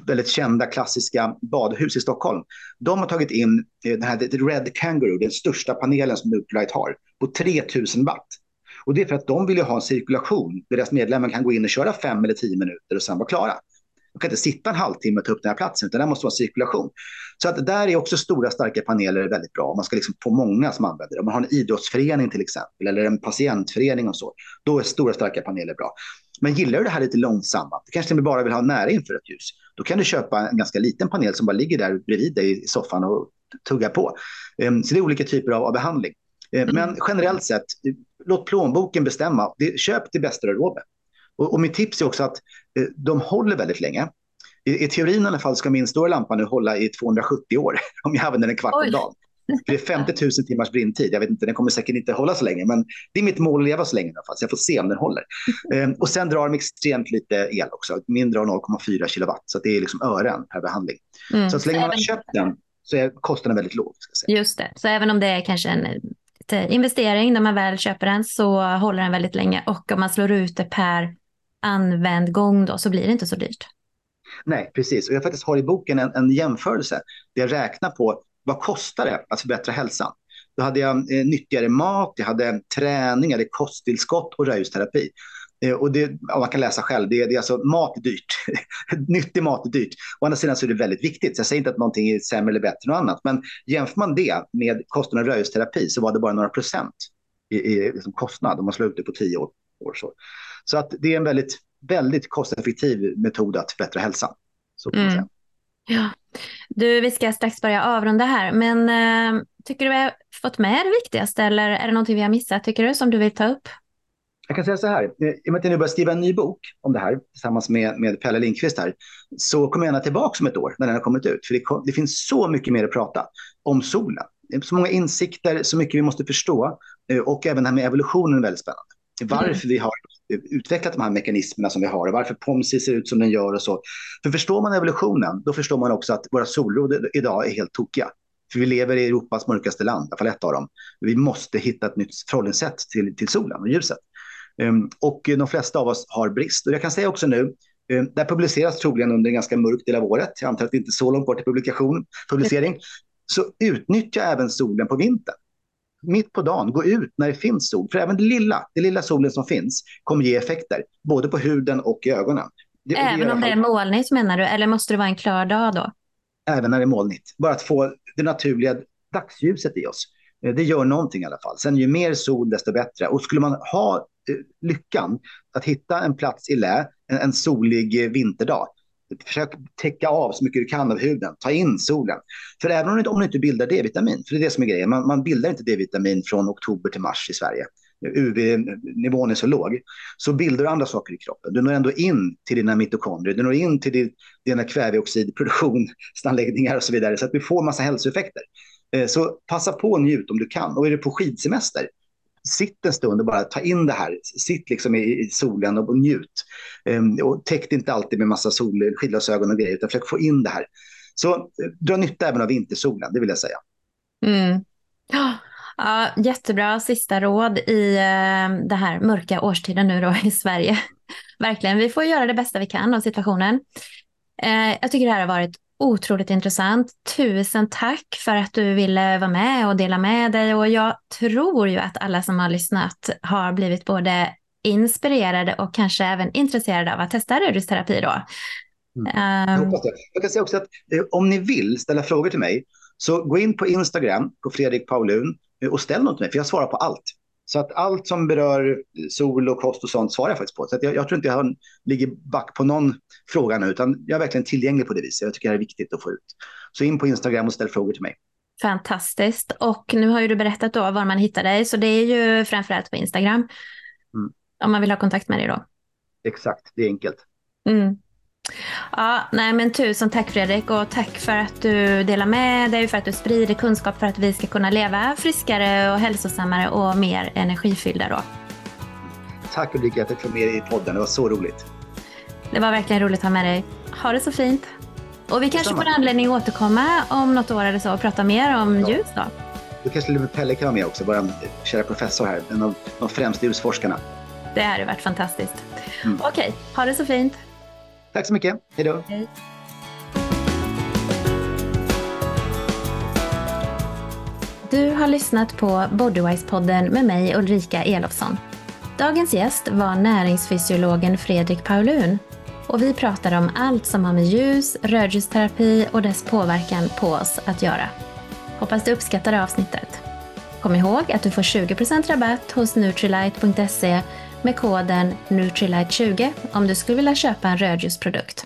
väldigt kända klassiska badhus i Stockholm. De har tagit in den här Red Kangaroo, den största panelen som Nuclite har, på 3000 watt. Och det är för att de vill ha en cirkulation där deras medlemmar kan gå in och köra fem eller tio minuter och sen vara klara. De kan inte sitta en halvtimme och ta upp den här platsen, utan det måste vara cirkulation. Så att där är också stora starka paneler väldigt bra. Man ska liksom få många som använder det. Om man har en idrottsförening till exempel, eller en patientförening och så, då är stora starka paneler bra. Men gillar du det här lite långsamma, du kanske bara vill ha nära inför ett ljus, då kan du köpa en ganska liten panel som bara ligger där bredvid dig i soffan och tuggar på. Ehm, så det är olika typer av behandling. Ehm, men mm. generellt sett, låt plånboken bestämma. Köp det bästa du har råd med. Och, och mitt tips är också att eh, de håller väldigt länge. I, I, teorin i alla fall ska min stora lampa nu hålla i 270 år om jag använder den kvart om dagen. det är 50 000 timmars brintid. Jag vet inte, den kommer säkert inte hålla så länge, men det är mitt mål att leva så länge i alla fall, så jag får se om den håller. Ehm, och sen drar de extremt lite el också. Min drar 0,4 kilowatt, så det är liksom ören per behandling. Mm. Så, så länge man har köpt den så är kostnaden väldigt låg. Ska säga. Just det, så även om det är kanske en investering när man väl köper den så håller den väldigt länge och om man slår ut det per använd gång då, så blir det inte så dyrt. Nej, precis. Och jag faktiskt har i boken en, en jämförelse där jag räknar på vad kostar det att förbättra hälsan. Då hade jag eh, nyttigare mat, jag hade träning, jag hade kosttillskott och rörelseterapi. Eh, och det, ja man kan läsa själv, det, det är alltså mat är dyrt. Nyttig mat är dyrt. Å andra sidan så är det väldigt viktigt. Så jag säger inte att någonting är sämre eller bättre än något annat. Men jämför man det med kostnaden röjsterapi så var det bara några procent i, i liksom kostnad om man slår ut det på tio år. år så. Så att det är en väldigt, väldigt kosteffektiv metod att förbättra hälsan. Så kan mm. Ja. Du, vi ska strax börja avrunda här, men äh, tycker du vi har fått med det viktigaste eller är det någonting vi har missat, tycker du, som du vill ta upp? Jag kan säga så här, i och med att jag nu börjar skriva en ny bok om det här tillsammans med, med Pelle Lindqvist här, så kommer jag gärna tillbaka om ett år när den har kommit ut. För det, det finns så mycket mer att prata om solen. Det är så många insikter, så mycket vi måste förstå eh, och även det här med evolutionen är väldigt spännande. Varför mm. vi har utvecklat de här mekanismerna som vi har och varför POMSI ser ut som den gör och så. För förstår man evolutionen, då förstår man också att våra solrod idag är helt tokiga. För vi lever i Europas mörkaste land, i alla fall ett av dem. Vi måste hitta ett nytt förhållningssätt till, till solen och ljuset. Um, och de flesta av oss har brist. Och jag kan säga också nu, um, det här publiceras troligen under en ganska mörk del av året. Jag antar att det inte är så långt bort till publikation, publicering. Så utnyttja även solen på vintern mitt på dagen, gå ut när det finns sol. För även det lilla, det lilla solen som finns kommer ge effekter, både på huden och i ögonen. Det, även det om det är molnigt menar du, eller måste det vara en klar dag då? Även när det är molnigt. Bara att få det naturliga dagsljuset i oss. Eh, det gör någonting i alla fall. Sen ju mer sol desto bättre. Och skulle man ha eh, lyckan att hitta en plats i lä, en, en solig vinterdag, Försök täcka av så mycket du kan av huden. Ta in solen. För även om du, om du inte bildar D-vitamin, för det är det som är grejen, man, man bildar inte D-vitamin från oktober till mars i Sverige. UV-nivån är så låg, så bildar du andra saker i kroppen. Du når ändå in till dina mitokondrier, du når in till dina kväveoxidproduktionsanläggningar och så vidare, så att du får massa hälsoeffekter. Eh, så passa på och njut om du kan. Och är du på skidsemester, sitt en stund och bara ta in det här. Sitt liksom i, i solen och, och njut. Um, och täck inte alltid med massa sol, skidglasögon och grejer, utan försök få in det här. Så eh, dra nytta även av vintersolen, det vill jag säga. Mm. Ja, jättebra sista råd i eh, det här mörka årstiden nu då i Sverige. Verkligen, vi får göra det bästa vi kan av situationen. Eh, jag tycker det här har varit otroligt intressant. Tusen tack för att du ville vara med och dela med dig. Och jag tror ju att alla som har lyssnat har blivit både inspirerade och kanske även intresserade av att testa rörelseterapi då. Mm. Jag, ehm. hoppas det. jag kan säga också att eh, om ni vill ställa frågor till mig så gå in på Instagram på Fredrik Paulun eh, och ställ något till mig för jag svarar på allt. Så att allt som berör sol och kost och sånt svarar jag faktiskt på. Så jag, jag, tror inte jag ligger back på någon fråga nu, utan jag är verkligen tillgänglig på det viset. Jag tycker det är viktigt att få ut. Så in på Instagram och ställ frågor till mig. Fantastiskt. Och nu har ju du berättat då var man hittar dig, så det är ju framförallt på Instagram. Mm. Om man vill ha kontakt med dig då. Exakt, det är enkelt. Mm. Ja, nej men tusen tack Fredrik och tack för att du delar med dig, för att du sprider kunskap för att vi ska kunna leva friskare och hälsosammare och mer energifyllda då. Tack Ulrika att du kom med i podden, det var så roligt. Det var verkligen roligt att ha med dig. Ha det så fint. Och vi kanske får anledning att återkomma om något år eller så och prata mer om ja. ljus då. Då kanske Pelle kan vara med också, vår kära professor här, en av de främsta ljusforskarna. Det hade varit fantastiskt. Mm. Okej, ha det så fint. Tack så mycket. Hej då. Hej. Du har lyssnat på Bodywise-podden med mig Ulrika Elofsson. Dagens gäst var näringsfysiologen Fredrik Paulun och vi pratar om allt som har med ljus, rörljusterapi och dess påverkan på oss att göra. Hoppas du uppskattar avsnittet. Kom ihåg att du får 20% rabatt hos Nutrilite.se med koden Nutrilite20 om du skulle vilja köpa en rödljusprodukt.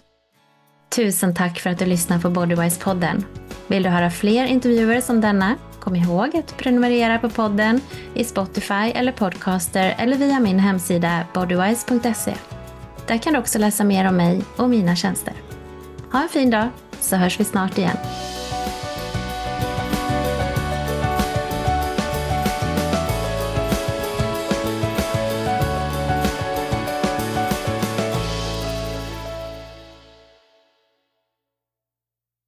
Tusen tack för att du lyssnar på Bodywise-podden. Vill du höra fler intervjuer som denna? Kom ihåg att prenumerera på podden i Spotify eller Podcaster eller via min hemsida bodywise.se. Där kan du också läsa mer om mig och mina tjänster. Ha en fin dag så hörs vi snart igen.